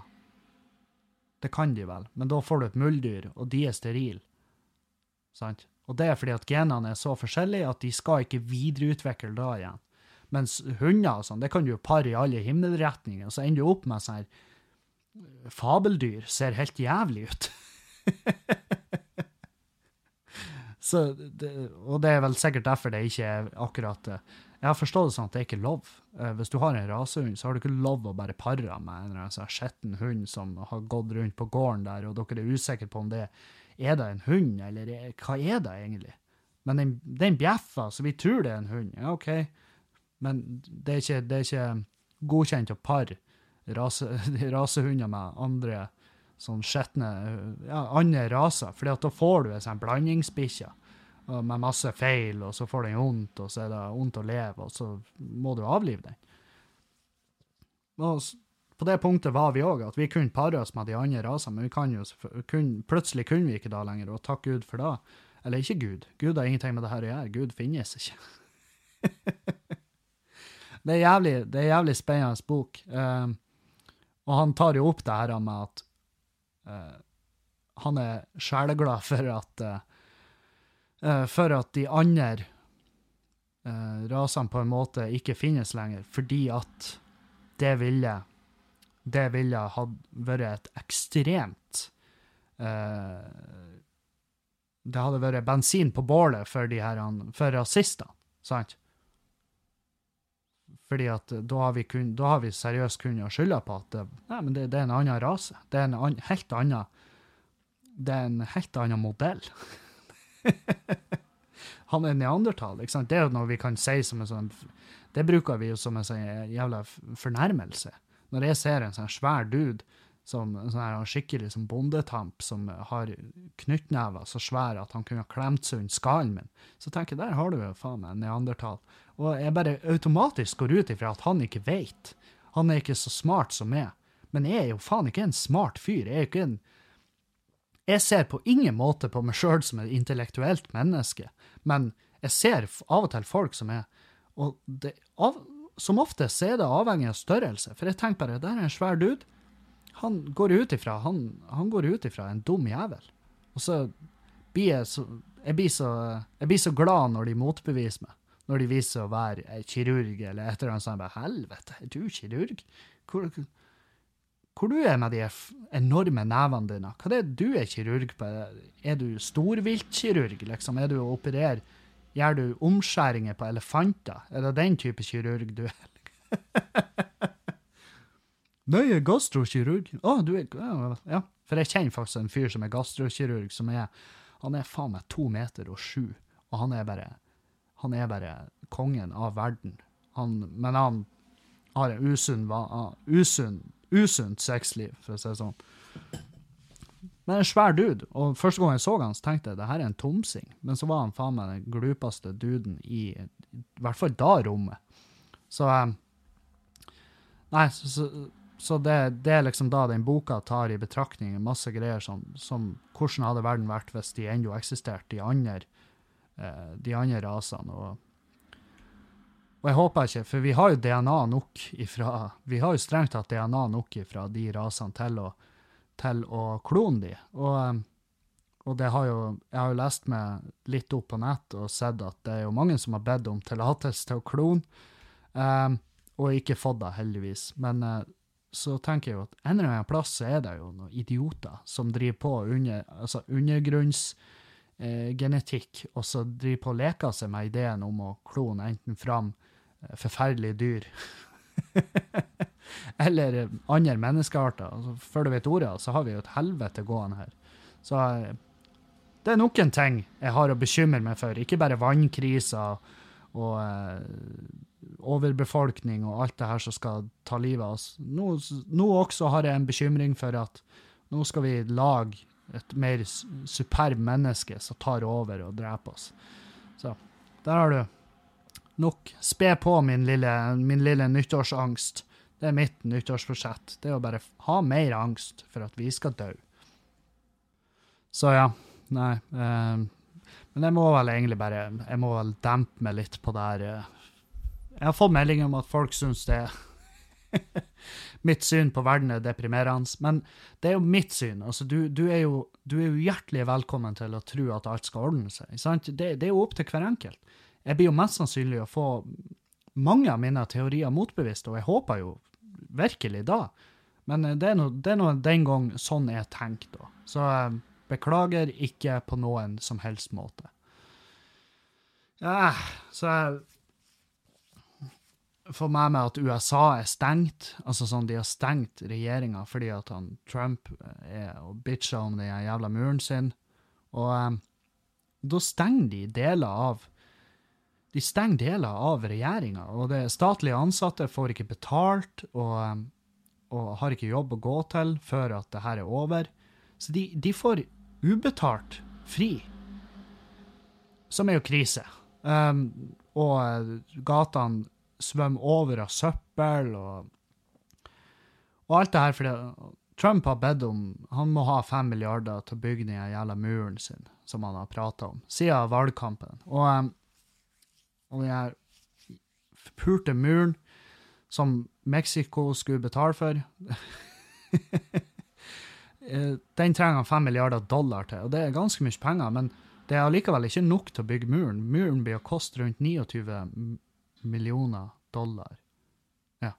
det kan de vel, men da får du et muldyr, og de er sterile. Sant? Og det er fordi at genene er så forskjellige at de skal ikke videreutvikle da igjen. Mens hunder og sånn, det kan du jo pare i alle himmelretninger, og så ender du opp med sånn Fabeldyr ser helt jævlig ut. så det, og det er vel sikkert derfor det ikke er akkurat eh, jeg har forstått det sånn at det er ikke lov. Uh, hvis du har en rasehund, så har du ikke lov å bare pare med en sånn skitten hund som har gått rundt på gården der, og dere er usikre på om det er det en hund, eller er, hva er det egentlig? Men den, den bjeffer, så vi tror det er en hund. Ja, OK. Men det er ikke, det er ikke godkjent å pare rase, rasehunder med andre sånn skitne ja, andre raser, for da får du en sånn blandingsbikkje med masse feil, og så får den vondt, og så er det vondt å leve, og så må du avlive den. Og på det punktet var vi òg, at vi kunne pare oss med de andre rasene, men vi kan jo, kun, plutselig kunne vi ikke da lenger, og takk Gud for det. Eller ikke Gud. Gud har ingenting med det her å gjøre. Gud finnes ikke. det, er jævlig, det er jævlig spennende bok. Uh, og han tar jo opp det her med at uh, han er sjeleglad for at uh, for at de andre uh, rasene på en måte ikke finnes lenger, fordi at det ville det ville ha vært et ekstremt uh, Det hadde vært bensin på bålet for, de her, for rasistene, sant? Fordi at da har vi, kun, da har vi seriøst kunnet skylde på at det, nei, men det, det, er en annen rase. Det er en an, helt annen Det er en helt annen modell. han er neandertal. ikke sant? Det er jo noe vi kan si som en sånn Det bruker vi jo som en sånn jævla fornærmelse. Når jeg ser en sånn svær dude, som en sånn skikkelig som bondetamp, som har knyttnever så svære at han kunne ha klemt seg under skallen min, så tenker jeg der har du jo faen meg en neandertal. Og jeg bare automatisk går ut ifra at han ikke veit. Han er ikke så smart som meg. Men jeg er jo faen ikke en smart fyr. Jeg er jo ikke en jeg ser på ingen måte på meg sjøl som et intellektuelt menneske, men jeg ser av og til folk som er Og det, av, som ofte så er det avhengig av størrelse, for jeg tenker bare der er en svær dude. Han går ut ifra han, han går ut ifra en dum jævel. Og så blir jeg så jeg blir, så, jeg blir så glad når de motbeviser meg. Når de viser å være kirurg eller et eller annet sånt. Helvete, er du kirurg? Hvor, hvor du er med de enorme nevene dine? Hva er det du er kirurg på? Er du storviltkirurg, liksom? Er du å operere Gjør du omskjæringer på elefanter? Er det den type kirurg du er? Er gastrokirurg. Å, oh, du er Ja, for jeg kjenner faktisk en fyr som er gastrokirurg, som er Han er faen meg to meter og sju, og han er bare Han er bare kongen av verden. Han, men han har en usunn, usunn usunt sexliv, for å si det sånn. Men en svær dude, og første gang jeg så han, så tenkte jeg det her er en tomsing. Men så var han faen meg den glupeste duden i i hvert fall da rommet. Så eh, Nei, så, så, så det, det, er liksom da den boka tar i betraktning masse greier som, som Hvordan hadde verden vært hvis de ennå eksisterte, de andre, eh, de andre rasene? og og jeg håper ikke, for vi har jo DNA nok ifra Vi har jo strengt tatt DNA nok ifra de rasene til å, til å klone de. Og, og det har jo Jeg har jo lest meg litt opp på nett og sett at det er jo mange som har bedt om tillatelse til å klone, um, og ikke fått det, heldigvis. Men uh, så tenker jeg jo at en eller annen plass er det jo noen idioter som driver på under, altså undergrunns eh, genetikk, og så driver på å leke seg med ideen om å klone enten fram eh, forferdelige dyr eller eh, andre menneskearter. Altså, før du vet ordet, så har vi jo et helvete gående her. Så eh, det er noen ting jeg har å bekymre meg for. Ikke bare vannkriser og eh, overbefolkning og alt det her som skal ta livet av oss. Nå, nå også har jeg en bekymring for at nå skal vi lage et mer superb menneske som tar over og dreper oss. Så der har du nok. Spe på min lille, min lille nyttårsangst. Det er mitt nyttårsforsett. Det er å bare ha mer angst for at vi skal dø. Så ja. Nei. Eh, men jeg må vel egentlig bare Jeg må vel dempe meg litt på det her. Eh. Jeg har fått melding om at folk syns det Mitt syn på verden er deprimerende, men det er jo mitt syn. Altså, du, du, er jo, du, er jo, hjertelig velkommen til å tro at alt skal ordne seg. Det, det, er jo opp til hver enkelt. Jeg blir jo mest sannsynlig å få mange av mine teorier motbevist, og jeg håper jo virkelig da. Men eh, det er nå den gang sånn jeg tenker, da. Så jeg Beklager ikke på noen som helst måte. Ja, så jeg får med meg at USA er stengt. Altså sånn, de har stengt regjeringa fordi at han Trump er og bitcher om den jævla muren sin. Og um, da stenger de deler av De stenger deler av regjeringa, og det statlige ansatte får ikke betalt og, um, og har ikke jobb å gå til før at det her er over. Så de, de får ubetalt fri, som er jo krise. Um, og eh, gatene svømmer over av søppel og, og alt det her fordi Trump har bedt om Han må ha fem milliarder til å bygge den jævla muren sin, som han har prata om, siden valgkampen. Og, um, og den her forpulte muren som Mexico skulle betale for Eh, den trenger han fem milliarder dollar til, og det er ganske mye penger. Men det er allikevel ikke nok til å bygge muren. Muren blir å koste rundt 29 millioner dollar. Ja.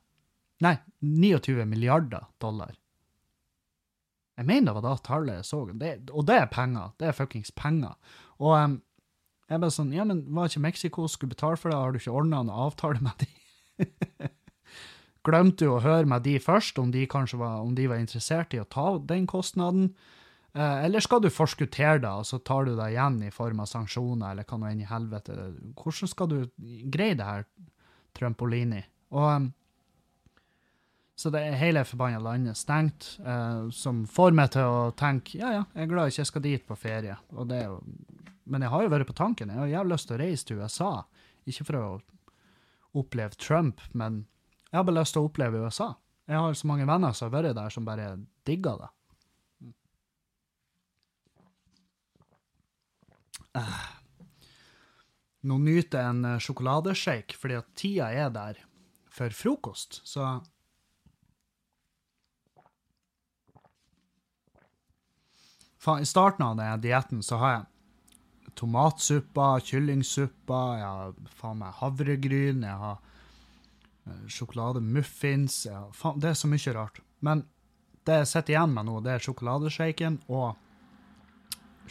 Nei, 29 milliarder dollar. Jeg mener det var da tallet jeg så. Det, og det er penger. Det er fuckings penger. Og um, jeg bare sånn Ja, men var ikke Mexico skulle betale for det? Har du ikke ordna en avtale med de? Glemte du å høre med de først, om de kanskje var, om de var interessert i å ta den kostnaden? Eh, eller skal du forskuttere det, og så tar du det igjen i form av sanksjoner, eller hva nå enn i helvete? Hvordan skal du greie det her, Trumpolini? Og så det er hele forbanna landet stengt, eh, som får meg til å tenke ja, ja, jeg er glad jeg ikke skal dit på ferie. Er jo, men jeg har jo vært på tanken. Jeg har jævlig lyst til å reise til USA. Ikke for å oppleve Trump, men jeg har bare lyst til å oppleve USA. Jeg har så mange venner som har vært der, som bare digger det. Nå nyter jeg en eh, sjokoladeshake, fordi at tida er der for frokost, så I starten av den dietten så har jeg tomatsuppa, kyllingsuppa, jeg har faen meg havregryn, jeg har Eh, sjokolademuffins Faen, Det er så mye rart. Men det jeg sitter igjen med nå, det er sjokoladeshaken og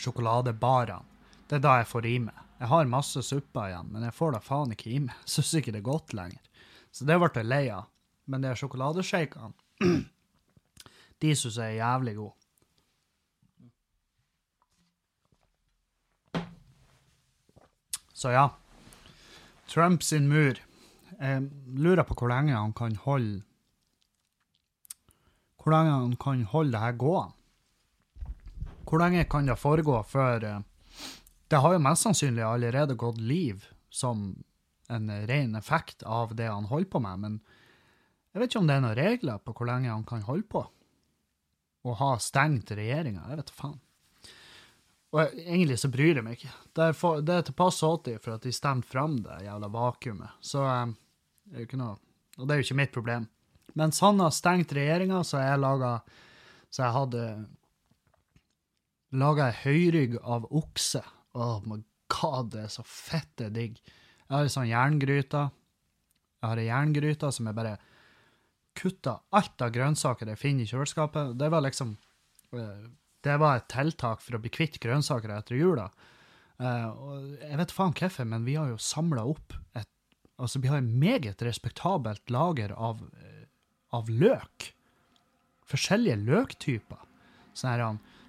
sjokoladebarene. Det er da jeg får i meg. Jeg har masse supper igjen, men jeg får da faen ikke i meg. Syns ikke det er godt lenger. Så det ble jeg lei av. Men de sjokoladeshakene, de syns jeg er jævlig gode. Så ja. Trump sin mur. Jeg lurer på hvor lenge han kan holde Hvor lenge han kan holde det her gående. Hvor lenge kan det foregå før eh, Det har jo mest sannsynlig allerede gått liv som en ren effekt av det han holder på med, men jeg vet ikke om det er noen regler på hvor lenge han kan holde på. Å ha stengt regjeringa. Jeg vet da faen. Og egentlig så bryr jeg meg ikke. Det er, for, det er til pass 80 for at de stemte fram det jævla vakuumet. Så um, det er jo ikke noe Og det er jo ikke mitt problem. Mens han har stengt regjeringa, så jeg laga Så jeg hadde laga ei høyrygg av okse. Oh my god, det er så fette digg. Jeg har ei sånn jerngryte. Jeg har ei jerngryte som jeg bare kutta alt av grønnsaker jeg finner i kjøleskapet. Det var liksom eh, Det var et tiltak for å bli kvitt grønnsaker etter jula. Eh, jeg vet faen hvorfor, men vi har jo samla opp et Altså, vi har et meget respektabelt lager av, eh, av løk. Forskjellige løktyper. Sånn her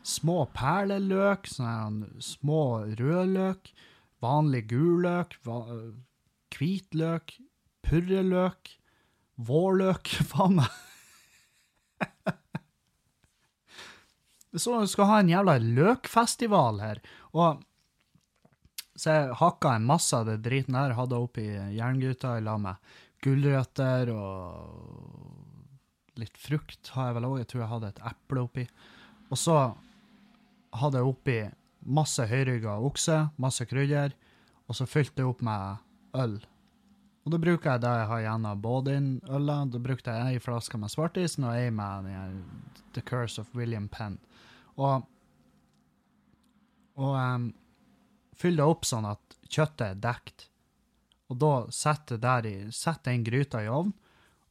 små perleløk, sånn små rødløk, vanlig gulløk, va, hvitløk, purreløk, vårløk, faen meg. Så du skal ha en jævla løkfestival her, og så jeg hakka en masse av det driten her, hadde oppi jerngryta i lag med gulrøtter og litt frukt har jeg vel òg. Jeg tror jeg hadde et eple oppi. Og så hadde jeg oppi masse høyrygga okse, masse krydder, og så fylte jeg opp med øl. Og da bruker jeg det jeg har igjen av Baudin-øla. Da brukte jeg ei flaske med svartisen og ei med The Curse of William Penn. Og, og um, fyll det opp sånn at kjøttet er dekt. Og da setter jeg den gryta i ovn.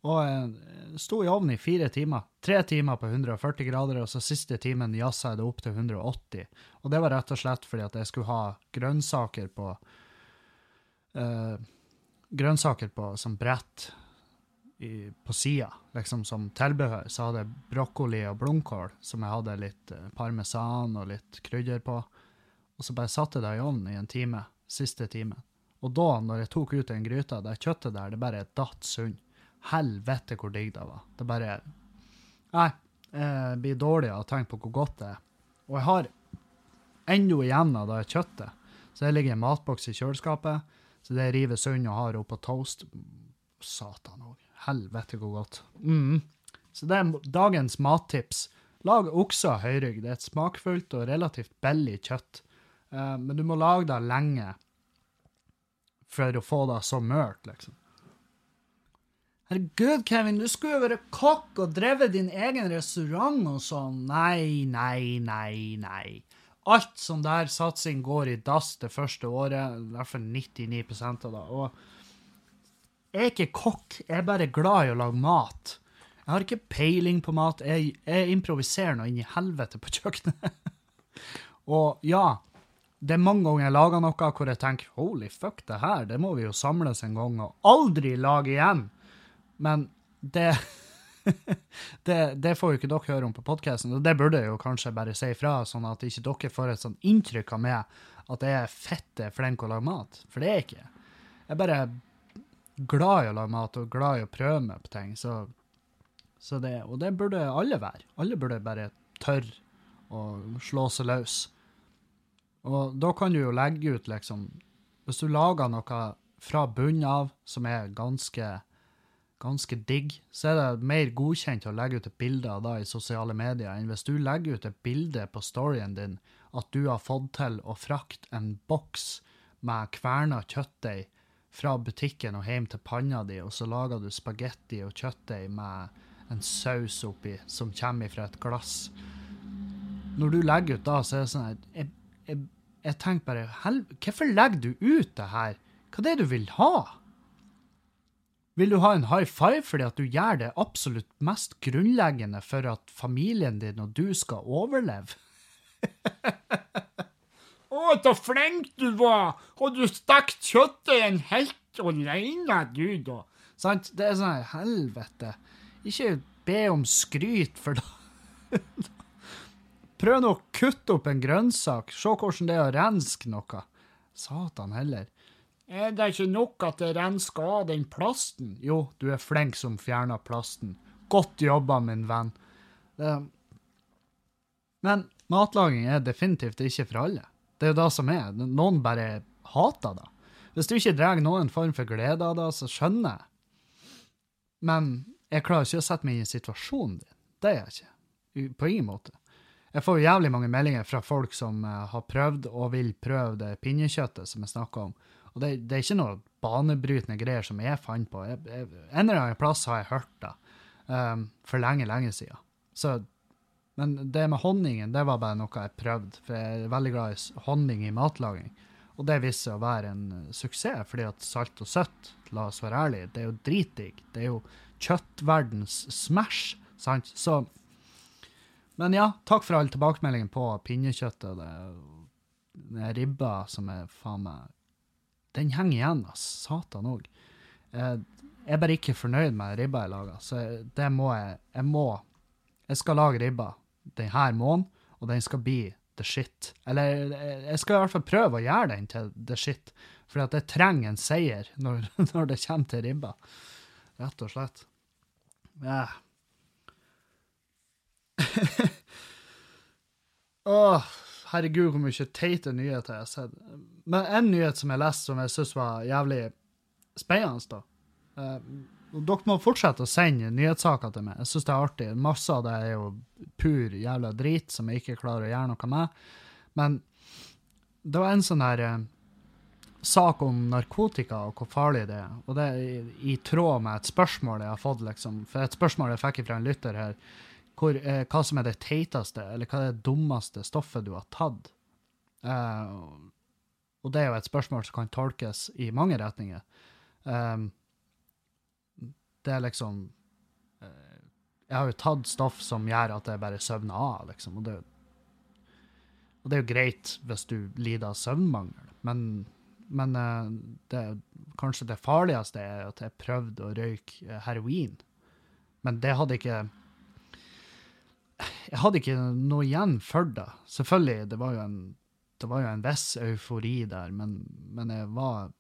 Og jeg sto i ovnen i fire timer. Tre timer på 140 grader, og så siste timen jazza jeg det opp til 180. Og det var rett og slett fordi at jeg skulle ha grønnsaker på eh, Grønnsaker på, som brett i, på sida, liksom som tilbehør. Så hadde jeg brokkoli og blomkål, som jeg hadde litt uh, parmesan og litt krydder på og så bare satte jeg det i ovnen i en time, siste time. Og da, når jeg tok ut den gryta, det kjøttet der, det bare datt sund. Helvete hvor digg det var. Det bare Nei, jeg blir dårlig av å tenke på hvor godt det er. Og jeg har ennå igjen av det kjøttet. Så det ligger en matboks i kjøleskapet, så det river unna og har oppå toast. Satan òg. Helvete hvor godt. Mm. Så det er dagens mattips. Lag okse av høyrygg. Det er et smakfullt og relativt billig kjøtt. Uh, men du må lage det lenge for å få det så mørt, liksom. Herregud, Kevin, du skulle jo vært kokk og drevet din egen restaurant og sånn. Nei, nei, nei, nei. Alt sånn der satsing går i dass det første året, i hvert fall 99 av det. Og jeg er ikke kokk, jeg er bare glad i å lage mat. Jeg har ikke peiling på mat, jeg, jeg improviserer nå inn i helvete på kjøkkenet. og ja, det er mange ganger jeg lager noe hvor jeg tenker holy fuck, det her, det må vi jo samles en gang og aldri lage igjen. Men det det, det, får jo ikke dere høre om på podkasten, og det burde jeg jo kanskje bare si ifra, sånn at ikke dere får et sånn inntrykk av meg at jeg er fette flink å lage mat. For det er jeg ikke. Jeg er bare glad i å lage mat og glad i å prøve meg på ting. Så, så det, og det burde alle være. Alle burde bare tørre å slå seg løs. Og da kan du jo legge ut, liksom Hvis du lager noe fra bunnen av som er ganske, ganske digg, så er det mer godkjent å legge ut et bilde av det i sosiale medier enn hvis du legger ut et bilde på storyen din at du har fått til å frakte en boks med kverna kjøttdeig fra butikken og hjem til panna di, og så lager du spagetti og kjøttdeig med en saus oppi som kommer fra et glass. Når du legger ut da, så er det sånn at jeg, jeg, jeg tenker bare Hvorfor legger du ut det her? Hva er det du vil ha? Vil du ha en high five fordi at du gjør det absolutt mest grunnleggende for at familien din og du skal overleve? Å, så flink du var! Og du stakk kjøttdeigen helt alene, du, da. Sant? Det er sånn helvete. Ikke be om skryt, for da Prøv nå å kutte opp en grønnsak. Se hvordan det er å renske noe. Satan heller. Er det ikke nok at det rensker av den plasten? Jo, du er flink som fjerner plasten. Godt jobba, min venn. Men matlaging er definitivt ikke for alle. Det er jo det som er. Noen bare hater det. Hvis du ikke drar noen form for glede av det, så skjønner jeg. Men jeg klarer ikke å sette meg i situasjonen din. Det er jeg ikke. På ingen måte. Jeg får jævlig mange meldinger fra folk som uh, har prøvd og vil prøve det pinnekjøttet som jeg snakka om. Og det, det, er ikke noe banebrytende greier som jeg fant på. Jeg, jeg, en eller annen plass har jeg hørt det um, for lenge, lenge siden. Så, men det med honningen, det var bare noe jeg prøvde, for jeg er veldig glad i honning i matlaging. Og det viste seg å være en uh, suksess, fordi at salt og søtt, la oss være ærlige, det er jo dritdigg. Det er jo kjøttverdens smash, sant? Så men ja, takk for all tilbakemeldingen på pinnekjøttet. Det, ribba som er faen meg Den henger igjen, ass. Satan òg. Jeg er bare ikke fornøyd med ribba jeg lager, så det må jeg Jeg må Jeg skal lage ribba denne måneden, og den skal bli the shit. Eller jeg skal i hvert fall prøve å gjøre den til the shit, for at jeg trenger en seier når, når det kommer til ribba. Rett og slett. Ja. Åh, herregud, hvor mye teite nyheter jeg har sett. Men en nyhet som jeg leste som jeg syns var jævlig spennende, da. Uh, dere må fortsette å sende nyhetssaker til meg. Jeg syns det er artig. Masse av det er jo pur jævla drit som jeg ikke klarer å gjøre noe med. Men det var en sånn her uh, sak om narkotika og hvor farlig det er. Og det er i, i, tråd med et spørsmål jeg har fått, liksom. For et spørsmål jeg fikk fra en lytter her hvor, eh, hva som er det teiteste, eller hva er det dummeste stoffet du har tatt. Eh, og det er jo et spørsmål som kan tolkes i mange retninger. Eh, det er liksom uh, Jeg har jo tatt stoff som gjør at jeg bare søvner av, liksom. Og det, og det er jo greit hvis du lider av søvnmangel, men, men uh, det, kanskje det farligste er at jeg prøvde å røyke heroin. Men det hadde ikke jeg hadde ikke noe igjen for det. Selvfølgelig, det var jo en, var jo en viss eufori der, men, men, jeg var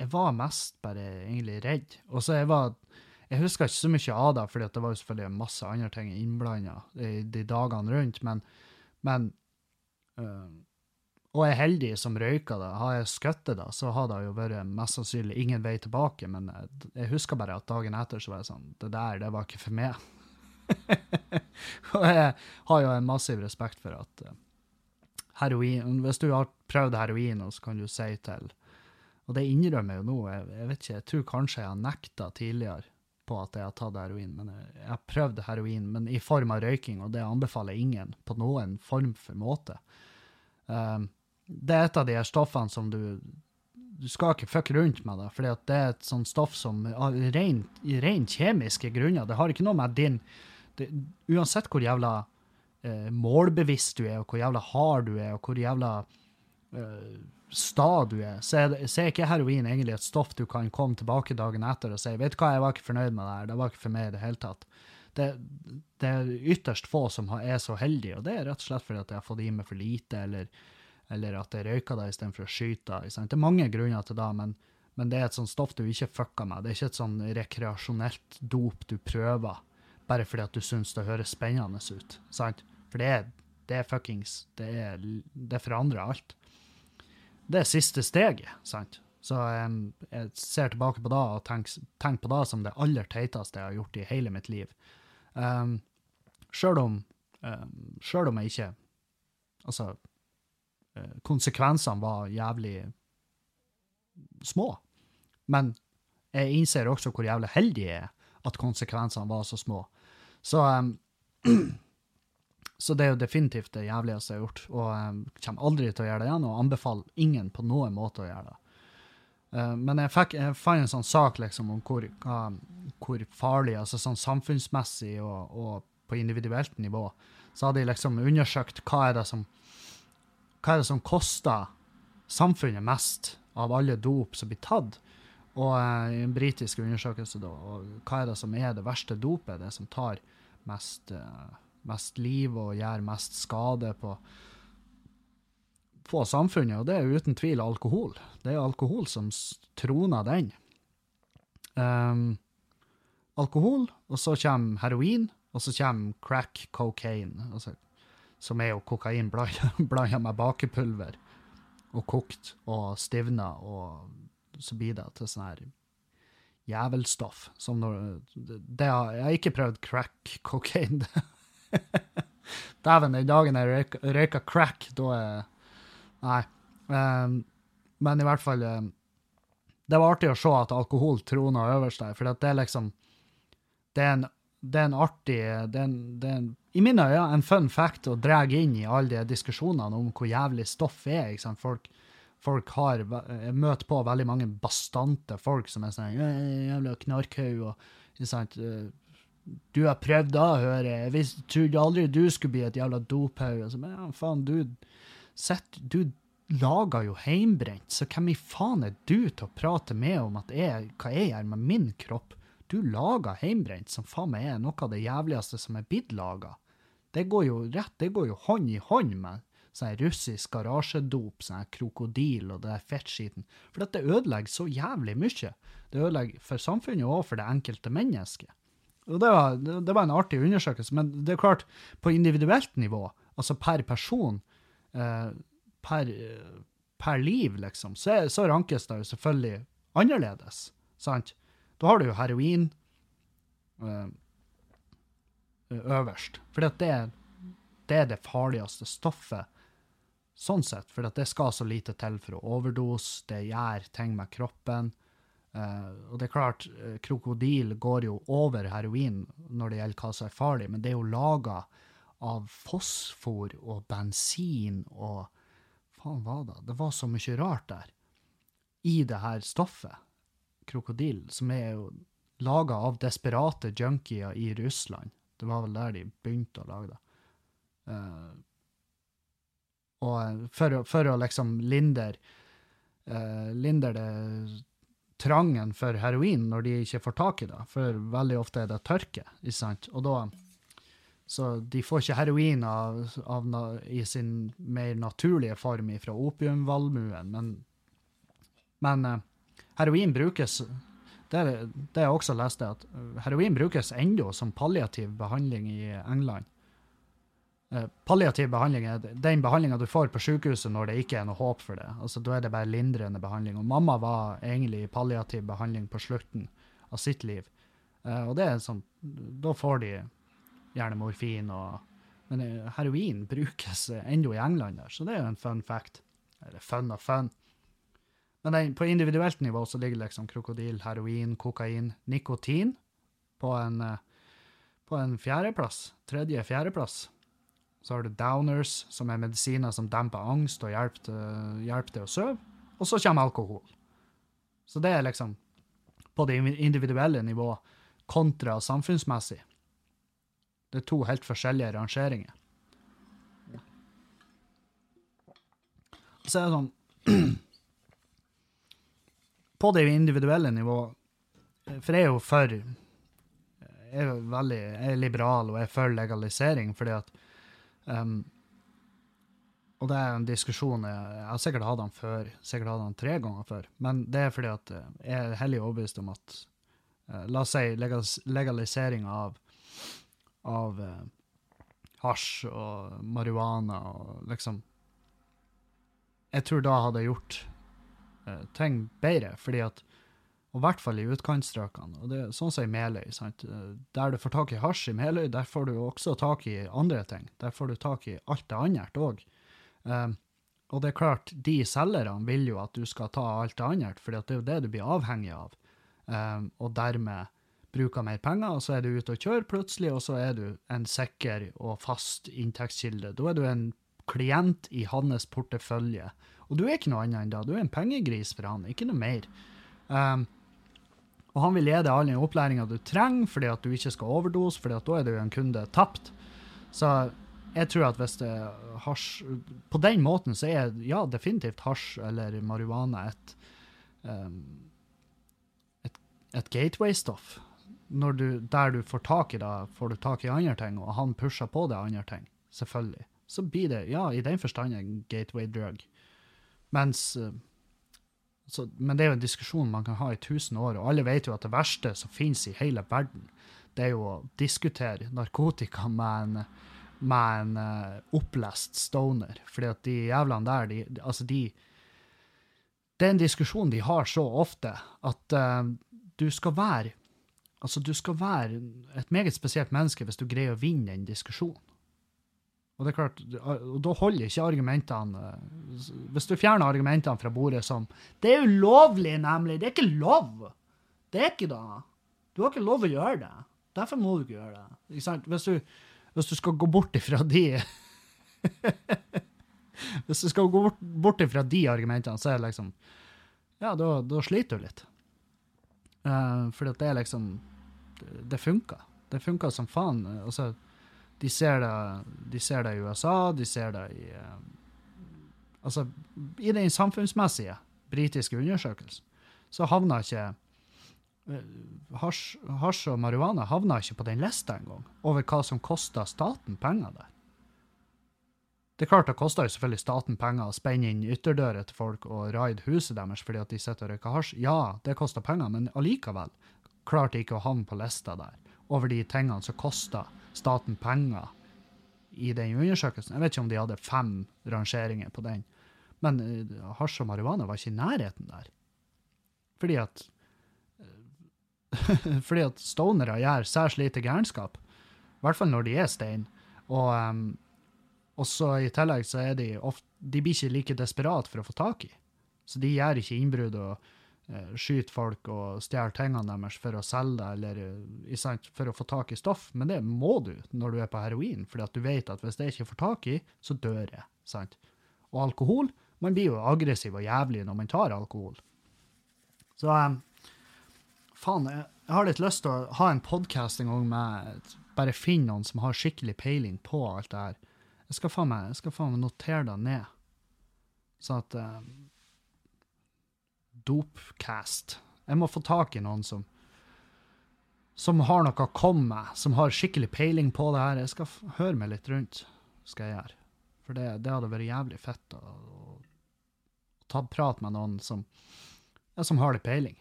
jeg var mest bare egentlig redd. Og så jeg var Jeg husker ikke så mye av det, for det var jo selvfølgelig masse andre ting innblanda de, dagene rundt, men, men øh, og er heldig som røyka det. Har jeg skutt det, så har det jo vært mest sannsynlig ingen vei tilbake. Men jeg husker bare at dagen etter så var jeg sånn Det der, det var ikke for meg. og jeg har jo en massiv respekt for at uh, heroin Hvis du har prøvd heroin, så kan du si til Og det innrømmer jeg jo nå. Jeg, jeg, vet ikke, jeg tror kanskje jeg har nekta tidligere på at jeg har tatt heroin. men Jeg, jeg har prøvd heroin, men i form av røyking, og det anbefaler ingen på noen form for måte. Um, det er et av de her stoffene som du du skal ikke fucke rundt med det, for det er et sånt stoff som av rent, rent kjemiske grunner Det har ikke noe med din det, uansett hvor jævla eh, målbevisst du er, og hvor jævla hard du er, og hvor jævla eh, sta du er, så er, så er, ikke heroin egentlig et stoff du kan komme tilbake dagen etter og si 'Vet du hva, jeg var ikke fornøyd med det her. Det var ikke for meg i det hele tatt'. Det, det er ytterst få som er så heldige, og det er rett og slett fordi at jeg har fått i meg for lite, eller, eller at jeg røyker det istedenfor å skyte. Det er mange grunner til det, men, men det er et sånt stoff du ikke fucker med. Det er ikke et sånn rekreasjonelt dop du prøver bare fordi at du syns det høres spennende ut. sant? For det er, det er fuckings det, er, det forandrer alt. Det er siste steget, sant? Så um, jeg ser tilbake på det og tenker, tenk på det som det aller teiteste jeg har gjort i hele mitt liv. Um, Sjøl om, um, selv om jeg ikke Altså, uh, konsekvensene var jævlig små. Men jeg innser også hvor jævlig heldig jeg er at konsekvensene var så små. Så, um, så det er jo definitivt det jævligste jeg har gjort, og um, kommer aldri til å gjøre det igjen, og anbefaler ingen på noen måte å gjøre det. Uh, men jeg, fikk, jeg fant en sånn sak liksom, om hvor, uh, hvor farlig, altså sånn samfunnsmessig og, og, på individuelt nivå, så hadde de liksom undersøkt hva er det som hva er det som koster samfunnet mest av alle dop som blir tatt. Og uh, i en britisk undersøkelse, da, hva er det som er det verste dopet? Det som tar mest, uh, mest liv og gjør mest skade på, på samfunnet, og det er uten tvil alkohol. Det er alkohol som troner den. Um, alkohol, og så kommer heroin, og så kommer crack cocaine, altså, som er jo kokain blanda med bakepulver og kokt og stivna og så blir det til sånn her jævelstoff. Som når det har, Jeg har ikke prøvd crack cocaine. Dæven, den dagen jeg røyka, røyka crack, da er Nei. Um, men i hvert fall um, Det var artig å se at alkohol trona øverst der, for det er liksom Det er en, det er en artig det er en, det er en, I mine øyne en fun fact å dra inn i alle de diskusjonene om hvor jævlig stoff er. ikke sant? Folk folk har Jeg møter på veldig mange bastante folk som er sånn 'Jævla knarkhaug', og ikke sant du har prøvd da, hører jeg. Jeg trodde aldri du skulle bli et jævla dophaug. Men ja, faen, du, sett, du lager jo heimbrent, så hvem i faen er du til å prate med om at jeg, hva jeg gjør med min kropp? Du lager heimbrent, som faen meg er noe av det jævligste som er blitt laga. Det går jo rett, det går jo hånd i hånd med sånn russisk garasjedop, sånn krokodil og det der fettskiten. For dette ødelegger så jævlig mye. Det ødelegger for samfunnet og for det enkelte mennesket. Og det var, det var, en artig undersøkelse, men det er klart, på individuelt nivå, altså per person, eh, per, per, liv, liksom, så, så, rankes det jo selvfølgelig annerledes. sant? Da har du jo heroin eh, øverst. For det, det, er det farligste stoffet sånn sett. For det skal så lite til for å overdose, det gjør ting med kroppen. Uh, og det er klart, uh, krokodil går jo over heroin når det gjelder hva som er farlig, men det er jo laga av fosfor og bensin og Faen, hva da? Det var så mye rart der. I det her stoffet, krokodil, som er jo laga av desperate junkier i Russland. Det var vel der de begynte å lage det. Uh, og for, for, å liksom lindre Lindre det trangen for heroin når de ikke får tak i det, for veldig ofte er det tørke. ikke sant? Og da, Så de får ikke heroin av, av, i sin mer naturlige form fra opiumvalmuen, men, men uh, heroin brukes det, det jeg også leste, at heroin brukes ennå som palliativ behandling i England. Eh, palliativ behandling er den behandlinga du får på sykehuset når det ikke er noe håp for det. Altså, Da er det bare lindrende behandling. Og mamma var egentlig i palliativ behandling på slutten av sitt liv. Uh, og det er sånn, Da får de gjerne morfin og Men eh, heroin brukes ennå i England der, så det er jo en fun fact. Eller fun og fun. Men den, på individuelt nivå så ligger liksom krokodil, heroin, kokain, nikotin på en, på en fjerdeplass. Tredje-fjerdeplass. Så har du downers, som er medisiner som demper angst og hjelper til, å sove. Og så kommer alkohol. Så det er liksom på det individuelle nivå kontra samfunnsmessig. Det er to helt forskjellige rangeringer. Så er det sånn På det individuelle nivå For jeg er jo for Jeg er veldig jeg er liberal og jeg er for legalisering, fordi at Um, og det er en diskusjon jeg, jeg har sikkert hatt den før, sikkert hatt den tre ganger før. Men det er fordi at eh, jeg er hellig overbevist om at uh, La oss si legalisering av, av uh, hasj og marihuana og liksom Jeg tror da hadde gjort uh, ting bedre, fordi at og i hvert fall i utkantstrøkene. Og det er sånn som i Meløy. Sant? Der du får tak i hasj i Meløy, der får du også tak i andre ting. Der får du tak i alt det andre òg. Um, og det er klart, de selgerne vil jo at du skal ta alt det andre, for det er jo det du blir avhengig av. Um, og dermed bruker mer penger, og så er du ute og kjører plutselig, og så er du en sikker og fast inntektskilde. Da er du en klient i hans portefølje. Og du er ikke noe annet enn da. Du er en pengegris for han, ikke noe mer. Um, og han vil gi deg all den opplæringa du trenger fordi at du ikke skal overdose, fordi at da er du en kunde tapt. Så jeg tror at hvis det er hasj På den måten så er ja, definitivt hasj eller marihuana et, um, et, et gateway-stoff. Der du får tak i det, får du tak i andre ting, og han pusher på det andre ting. Selvfølgelig. Så blir det, ja, i den forstand en gateway drug. Mens uh, så, men det er jo en diskusjon man kan ha i tusen år, og alle vet jo at det verste som finnes i hele verden, det er jo å diskutere narkotika med en, med en uh, opplest stoner. Fordi at de jævlene der, de, altså de Det er en diskusjon de har så ofte at uh, du skal være Altså, du skal være et meget spesielt menneske hvis du greier å vinne den diskusjonen. Og det er klart, og da holder ikke argumentene eh, Hvis du fjerner argumentene fra bordet som 'Det er ulovlig, nemlig'. Det er ikke lov. Det er ikke det. Du har ikke lov å gjøre det. Derfor må du ikke gjøre det. Ikke hvis, du, hvis, du, skal gå bort ifra de Hvis du skal gå bort, bort ifra de argumentene, så er det liksom Ja, da, da sliter du litt. Uh, fordi at det er liksom det funker. Det funker som faen. Altså de ser, det, de ser det i USA, de ser det i uh, Altså, i den samfunnsmessige britiske undersøkelsen, så havna ikke eh, hasj, hasj og marihuana havna ikke på den lista engang, over hva som kosta staten penger der. Det er klart det koster jo selvfølgelig staten penger å spenne inn ytterdører til folk og raide huset deres fordi at de sitter og røyker hasj. Ja, det koster penger, men allikevel klarte de ikke å havne på lista der over de tingene som koster staten penger i den undersøkelsen. Jeg vet ikke om de hadde fem rangeringer på den, men uh, hasj og marihuana var ikke i nærheten der. Fordi at uh, Fordi at stonere gjør særs lite gærenskap. I hvert fall når de er stein. Og um, og så i tillegg så er de ofte De blir ikke like desperate for å få tak i. Så de gjør ikke innbrudd og eh, skyter folk og stjeler tingene deres for å selge eller eh, for å få tak i stoff. Men det må du når du er på heroin, fordi at du vet at hvis det ikke får tak i, så dør jeg. sant? Og alkohol Man blir jo aggressiv og jævlig når man tar alkohol. Så um, faen, jeg, har litt lyst til å ha en podkast en gang med Bare finne noen som har skikkelig peiling på alt det her jeg skal faen meg, notere det ned. Sånn at uh, Dopcast. Jeg må få tak i noen som som har noe å komme med, som har skikkelig peiling på det her. Jeg skal høre meg litt rundt, skal jeg gjøre. For det, det hadde vært jævlig fett å, å, ta prat med noen som, ja, som har litt peiling.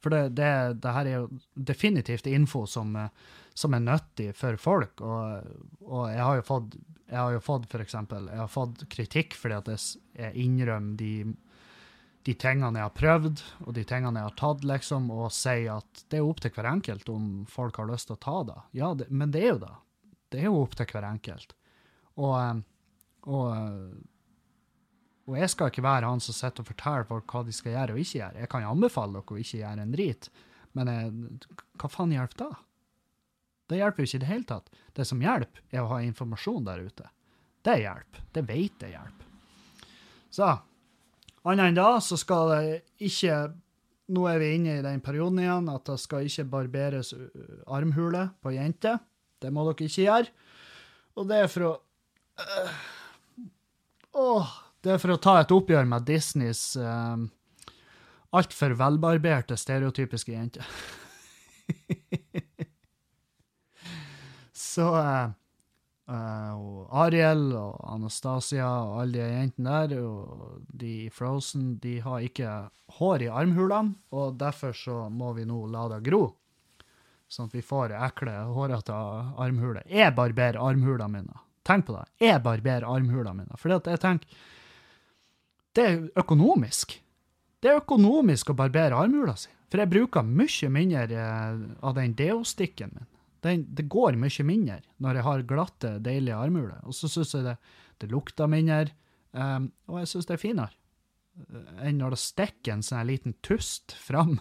For det, det, det, her er jo definitivt info som, som er nyttig for folk. Og, og jeg har jo fått jeg har jo fått for eksempel, jeg har fått kritikk fordi at jeg innrømmer de, de tingene jeg har prøvd, og de tingene jeg har tatt, liksom, og sier at det er opp til hver enkelt om folk har lyst til å ta det. Ja, det, men det er jo det. Det er jo opp til hver enkelt. Og, eh, og, eh, og jeg skal ikke være han som sitter og forteller folk hva de skal gjøre og ikke gjøre. Jeg kan anbefale dere å ikke gjøre en drit, men jeg, hva faen hjelper det? Det hjelper jo ikke i det hele tatt. Det som hjelper, er å ha informasjon der ute. Det hjelper. Det vet jeg hjelper. Så annet enn da, så skal det ikke Nå er vi inne i den perioden igjen at det skal ikke barberes armhule på jenter. Det må dere ikke gjøre. Og det er for å øh, Åh, det er for å ta et oppgjør med Disneys øh, altfor velbarberte, stereotypiske jenter. Så uh, og Ariel og Anastasia og alle de jentene der, og de i Frozen, de har ikke hår i armhulene, og derfor så må vi nå la det gro. Sånn at vi får ekle, hårete armhuler. Jeg barberer armhulene mine. Tenk på det. Jeg barberer armhulene mine. Fordi at jeg tenker Det er økonomisk. Det er økonomisk å barbere armhula si. For jeg bruker mye mindre av den deostikken min. Den, det går mye mindre når jeg har glatte, deilige armhuler. Og så syns jeg det, det, lukter mindre, um, og jeg syns det er finere eh, enn når det stikker en sånn liten tust fram.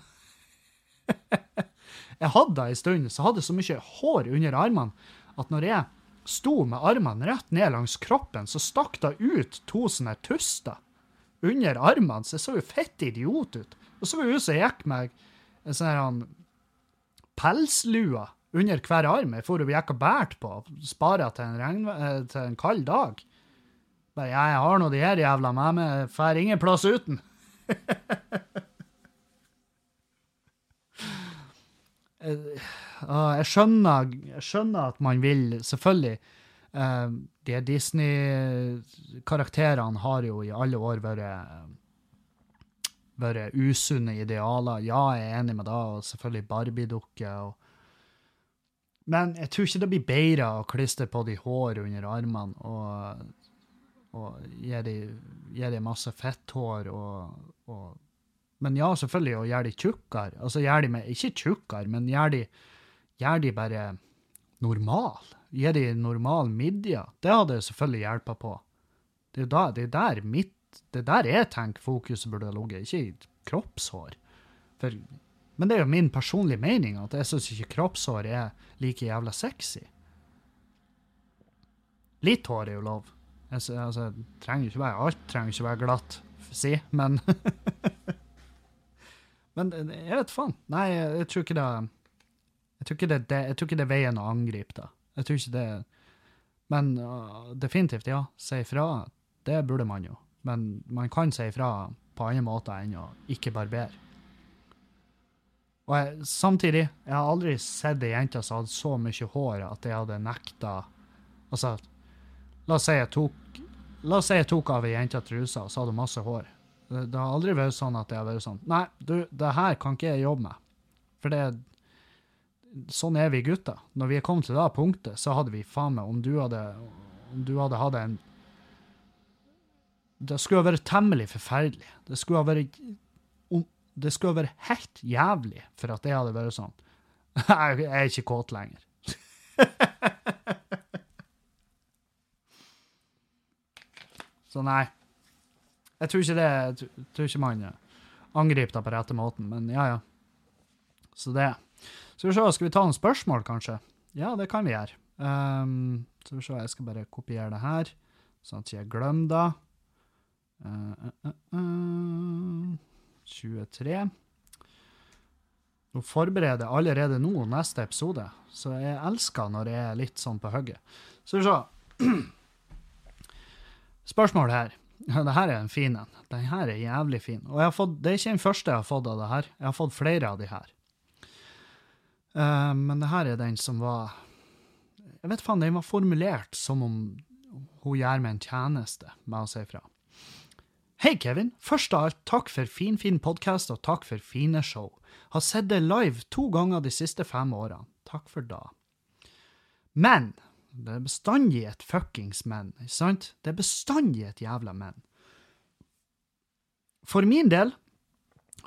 jeg hadde det en stund, så hadde jeg så mye hår under armene at når jeg sto med armene rett ned langs kroppen, så stakk det ut to sånne tuster under armene, så jeg så jo fett idiot ut. Og så var det ut som gikk med en sånn pelslue under hver arm. Jeg for og gikk og bærte på, spara til eh, til en kald dag. Bare, jeg har nå de her jævla med meg, får ingen plass uten. jeg, skjønner, jeg skjønner at man vil Selvfølgelig. Uh, de Disney-karakterene har jo i alle år vært vært usunne idealer. Ja, jeg er enig med det, og selvfølgelig Barbie-dukker. og men jeg tror ikke det blir bedre å klistre på de hår under armene og, og gi de, masse fetthår og, og, Men ja, selvfølgelig, og gjøre de tjukkere. Altså gjør de med, ikke tjukkere, men gjør de, gjør de bare normal. Gi de normal midje. Det hadde selvfølgelig hjelpa på. Det er, da, det er der mitt, det er der jeg tenker fokuset burde ligget, ikke i kroppshår. For men det er jo min personlige mening at jeg syns ikke kroppshår er like jævla sexy. Litt hår er jo lov. Jeg, altså, trenger ikke være, alt trenger ikke være glatt, si, men Men jeg vet faen. Nei, jeg tror ikke det Jeg tror ikke det, det, jeg tror ikke det er veien å angripe det. Jeg tror ikke det Men uh, definitivt, ja. Si ifra. Det burde man jo. men man kan si ifra på andre måter enn å ikke barbere. Og jeg, samtidig, jeg har aldri sett ei jente som hadde så mye hår at jeg hadde nekta Altså, la oss si jeg tok La oss si jeg tok av ei jente trusa, og så hadde hun masse hår. Det, det har aldri vært sånn at jeg har vært sånn Nei, du, det her kan ikke jeg jobbe med. For det Sånn er vi gutter. Når vi er kommet til det punktet, så hadde vi faen meg Om du hadde Om du hadde hatt en Det skulle ha vært temmelig forferdelig. Det skulle ha vært det skulle være helt jævlig for at jeg hadde vært sånn. Jeg er ikke kåt lenger. Så nei. Jeg tror ikke det Jeg tror ikke man angriper det på rette måten, men ja, ja. Så det. Skal vi se, skal vi ta noen spørsmål, kanskje? Ja, det kan vi gjøre. Um, skal vi se, jeg skal bare kopiere det her, sånn at jeg glemmer det. Uh, uh, uh, 23. Nå forbereder jeg allerede nå neste episode, så jeg elsker når jeg er litt sånn på hugget. Så vi se. Spørsmål her. Det her er en fin en. Den her er jævlig fin. Og fått, det er ikke den første jeg har fått av det her. Jeg har fått flere av de her. Uh, men det her er den som var Jeg vet faen, den var formulert som om hun gjør meg en tjeneste med å si fra. Hei, Kevin. Først av alt, takk for finfin fin podkast og takk for fine show. Har sett det live to ganger de siste fem årene. Takk for da. Men det er bestandig et fuckings men, ikke sant? Det er bestandig et jævla men. For min del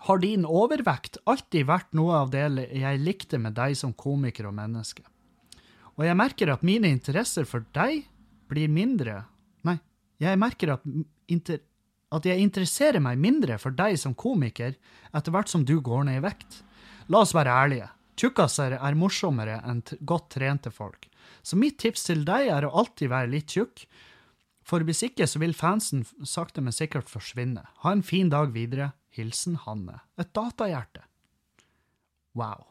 har din overvekt alltid vært noe av det jeg likte med deg som komiker og menneske. Og jeg merker at mine interesser for deg blir mindre Nei, jeg merker at inter at jeg interesserer meg mindre for deg som komiker etter hvert som du går ned i vekt. La oss være ærlige. Tjukkaser er morsommere enn godt trente folk. Så mitt tips til deg er å alltid være litt tjukk, for hvis ikke så vil fansen sakte, men sikkert forsvinne. Ha en fin dag videre. Hilsen Hanne. Et datahjerte. Wow.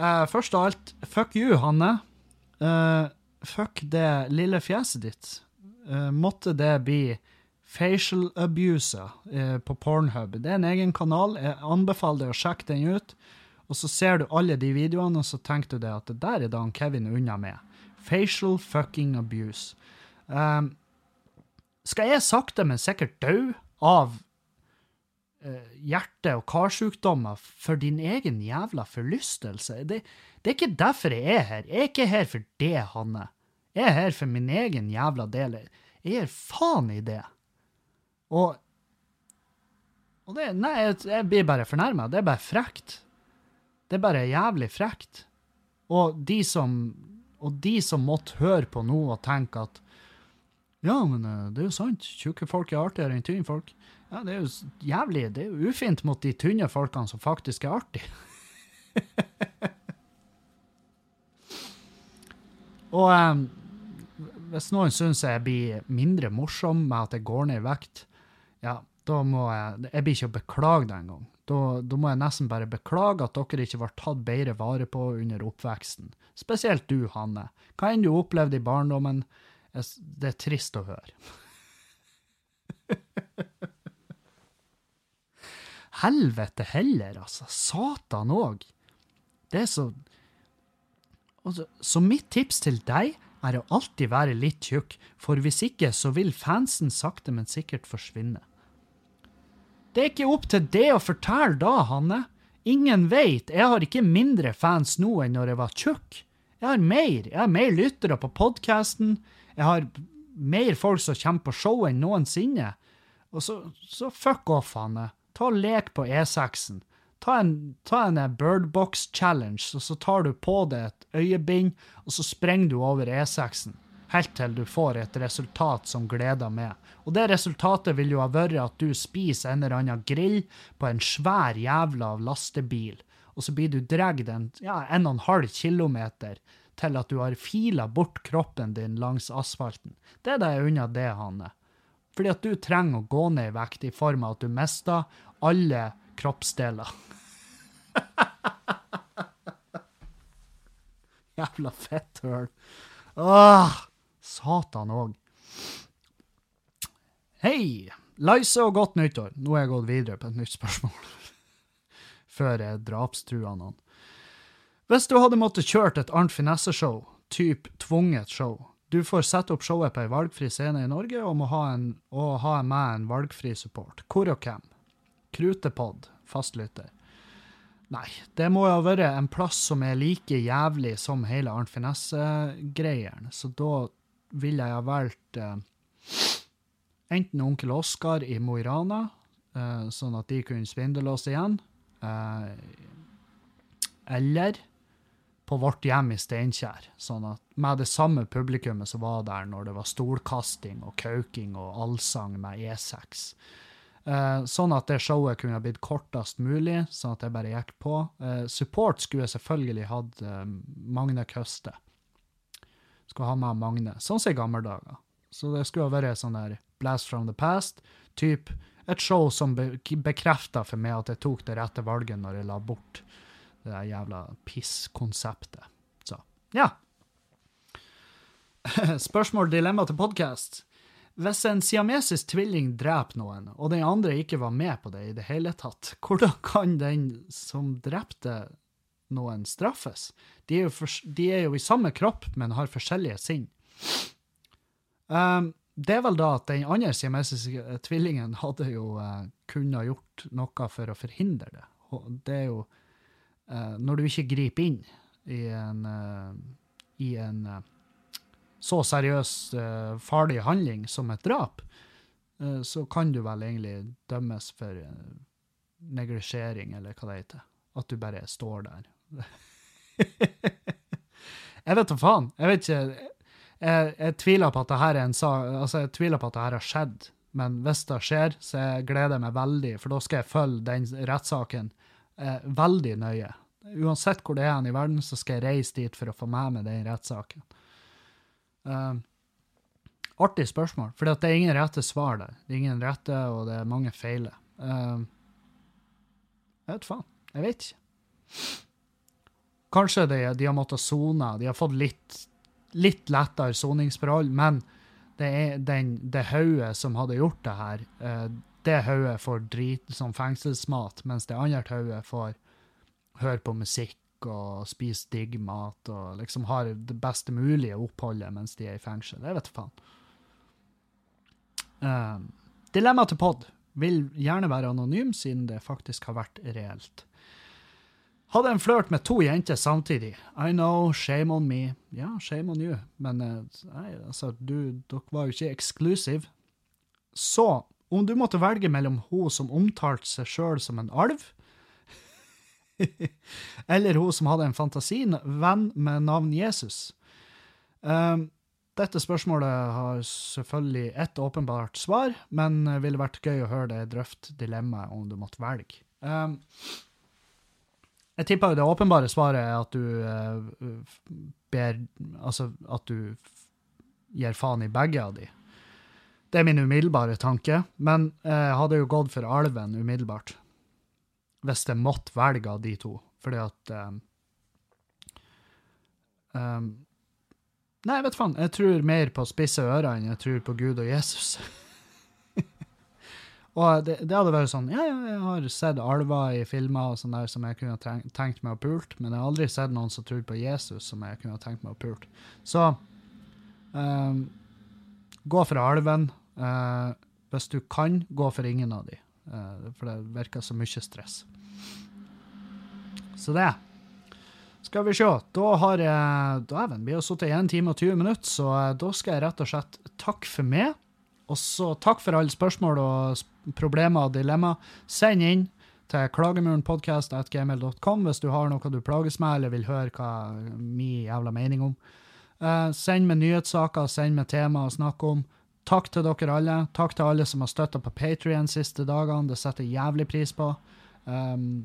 uh, først av alt, fuck you, Hanne. Uh, fuck det lille fjeset ditt. Uh, måtte det bli facial abuse uh, på Pornhub. Det er en egen kanal. Jeg anbefaler deg å sjekke den ut. Og så ser du alle de videoene, og så tenker du deg at det der er da Kevin unna med. Facial fucking abuse. Um, skal jeg sakte, men sikkert dø av uh, hjerte- og karsykdommer for din egen jævla forlystelse? Det, det er ikke derfor jeg er her. Jeg er ikke her for det, Hanne. Jeg er her for min egen jævla del. Jeg gir faen i det. Og og det, Nei, jeg, jeg blir bare fornærma. Det er bare frekt. Det er bare jævlig frekt. Og de som, og de som måtte høre på nå og tenke at ja, men eh, det er jo sant. Tjukke folk er artigere enn tynne folk. Ja, det er jo jævlig Det er jo ufint mot de tynne folkene som faktisk er artige. og um, hvis noen syns jeg blir mindre morsom med at jeg går ned i vekt, ja, da må jeg Jeg blir ikke å beklage det engang. Da, da må jeg nesten bare beklage at dere ikke ble tatt bedre vare på under oppveksten. Spesielt du, Hanne. Hva enn du opplevde i barndommen, det er trist å høre. Helvete heller, altså. Satan òg. Det er så altså, Så mitt tips til deg er å alltid være litt tjukk, for hvis ikke så vil fansen sakte, men sikkert forsvinne. Det er ikke opp til det å fortelle da, Hanne. Ingen veit. Jeg har ikke mindre fans nå enn når jeg var tjukk. Jeg har mer. Jeg har mer lyttere på podkasten. Jeg har mer folk som kommer på show enn noensinne. Og så, så fuck off, Hanne. Ta og lek på E6-en. Ta en, en Birdbox Challenge, og så tar du på deg et øyebind, og så sprenger du over E6-en. Helt til du får et resultat som gleder meg. Og det resultatet vil jo ha vært at du spiser en eller annen grill på en svær jævla lastebil, og så blir du dratt en, ja, en og en halv kilometer til at du har fila bort kroppen din langs asfalten. Det er det unner det, Hanne. Fordi at du trenger å gå ned i vekt i form av at du mister alle kroppsdeler. Jævla fetthøl. Åh, Satan òg. Hei! Leise og godt nyttår. Nå er jeg gått videre på et nytt spørsmål. Før jeg drapstrua noen. Hvis du hadde måttet kjørt et Arnt Finesse-show, typ tvunget show, du får sette opp showet på ei valgfri scene i Norge og må ha, en, og ha med en valgfri support. Hvor og hvem? Krutepod, fastlytter. Nei, det må jo ha vært en plass som er like jævlig som hele Arnt Finesse-greiene, så da ville jeg ha valgt eh, enten Onkel Oskar i Mo i Rana, eh, sånn at de kunne svindle oss igjen, eh, eller på vårt hjem i Steinkjer, sånn at med det samme publikummet som var der når det var stolkasting og kauking og allsang med E6. Eh, sånn at det showet kunne ha blitt kortest mulig, sånn at det bare gikk på. Uh, support skulle jeg selvfølgelig hatt uh, Magne Køste. Skulle ha med Magne, sånn som i gamle dager. Så det skulle ha vært sånn der Blast from the past, typ et show som be bekrefta for meg at jeg tok det rette valget når jeg la bort det der jævla pisskonseptet. Så, ja. Spørsmål, dilemma til podkast. Hvis en siamesisk tvilling dreper noen, og den andre ikke var med på det i det hele tatt, hvordan kan den som drepte noen, straffes? De er jo, for, de er jo i samme kropp, men har forskjellige sinn. Um, det er vel da at den andre siamesiske tvillingen hadde jo uh, kunnet gjort noe for å forhindre det. Det er jo uh, Når du ikke griper inn i en, uh, i en så seriøs, uh, farlig handling som et drap, uh, så kan du vel egentlig dømmes for uh, neglisjering, eller hva det heter. At du bare står der. jeg vet da faen. Jeg vet ikke. Jeg, jeg, tviler på at det her er en sak, altså jeg tviler på at det her har skjedd. Men hvis det skjer, så jeg gleder jeg meg veldig, for da skal jeg følge den rettssaken veldig nøye. Uansett hvor det er i verden, så skal jeg reise dit for å få med meg den rettssaken. Uh, artig spørsmål, for det er ingen rette svar der. Det er ingen rette, og det er mange feile. Uh, jeg vet faen. Jeg vet ikke. Kanskje de, de har måttet sone, de har fått litt, litt lettere soningsforhold, men det er den, det hodet som hadde gjort det her, uh, det hodet får drit som fengselsmat, mens det andre hodet får høre på musikk og spiser digg mat og liksom har det beste mulige oppholdet mens de er i fengsel. Det vet faen. Um, dilemma til pod vil gjerne være anonym, siden det faktisk har vært reelt. Hadde en flørt med to jenter samtidig. I know, shame on me. Ja, shame on you. Men uh, nei, altså, du, dere var jo ikke exclusive. Så, om du måtte velge mellom hun som omtalte seg sjøl som en alv, Eller hun som hadde en fantasivenn med navn Jesus. Um, dette spørsmålet har selvfølgelig ett åpenbart svar, men ville vært gøy å høre deg drøfte dilemmaet om du måtte velge. Um, jeg tipper jo det åpenbare svaret er at du uh, ber Altså at du gir faen i begge av de. Det er min umiddelbare tanke, men jeg hadde jo gått for alven umiddelbart hvis jeg måtte velge av de to. Fordi at um, um, Nei, vet faen. Jeg tror mer på spisse ører enn jeg tror på Gud og Jesus. og det, det, hadde vært sånn Ja, jeg har sett alver i filmer og sånn der som jeg kunne tenkt meg å pult, men jeg har aldri sett noen som tror på Jesus som jeg kunne tenkt meg å pult. Så um, gå for alven. Uh, hvis du kan, gå for ingen av de. Uh, for det virker så mye stress. Så det. Skal vi se. Da har jeg Dæven, vi har sittet i 1 time og 20 minutter, så eh, da skal jeg rett og slett takke for meg. Og så takk for alle spørsmål og problemer og dilemma. Send inn til klagemurenpodkast.gmil.com hvis du har noe du plages med eller vil høre hva min jævla mening om. Uh, send med nyhetssaker, send med tema å snakke om. Takk til dere alle. Takk til alle som har støtta på Patrion siste dagene. Det setter jeg jævlig pris på. Um,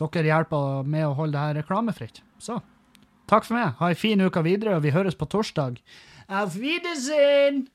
dere hjelper med å holde det her reklamefritt. Så takk for meg. Ha ei en fin uke videre, og vi høres på torsdag. Auf Wiedersehen!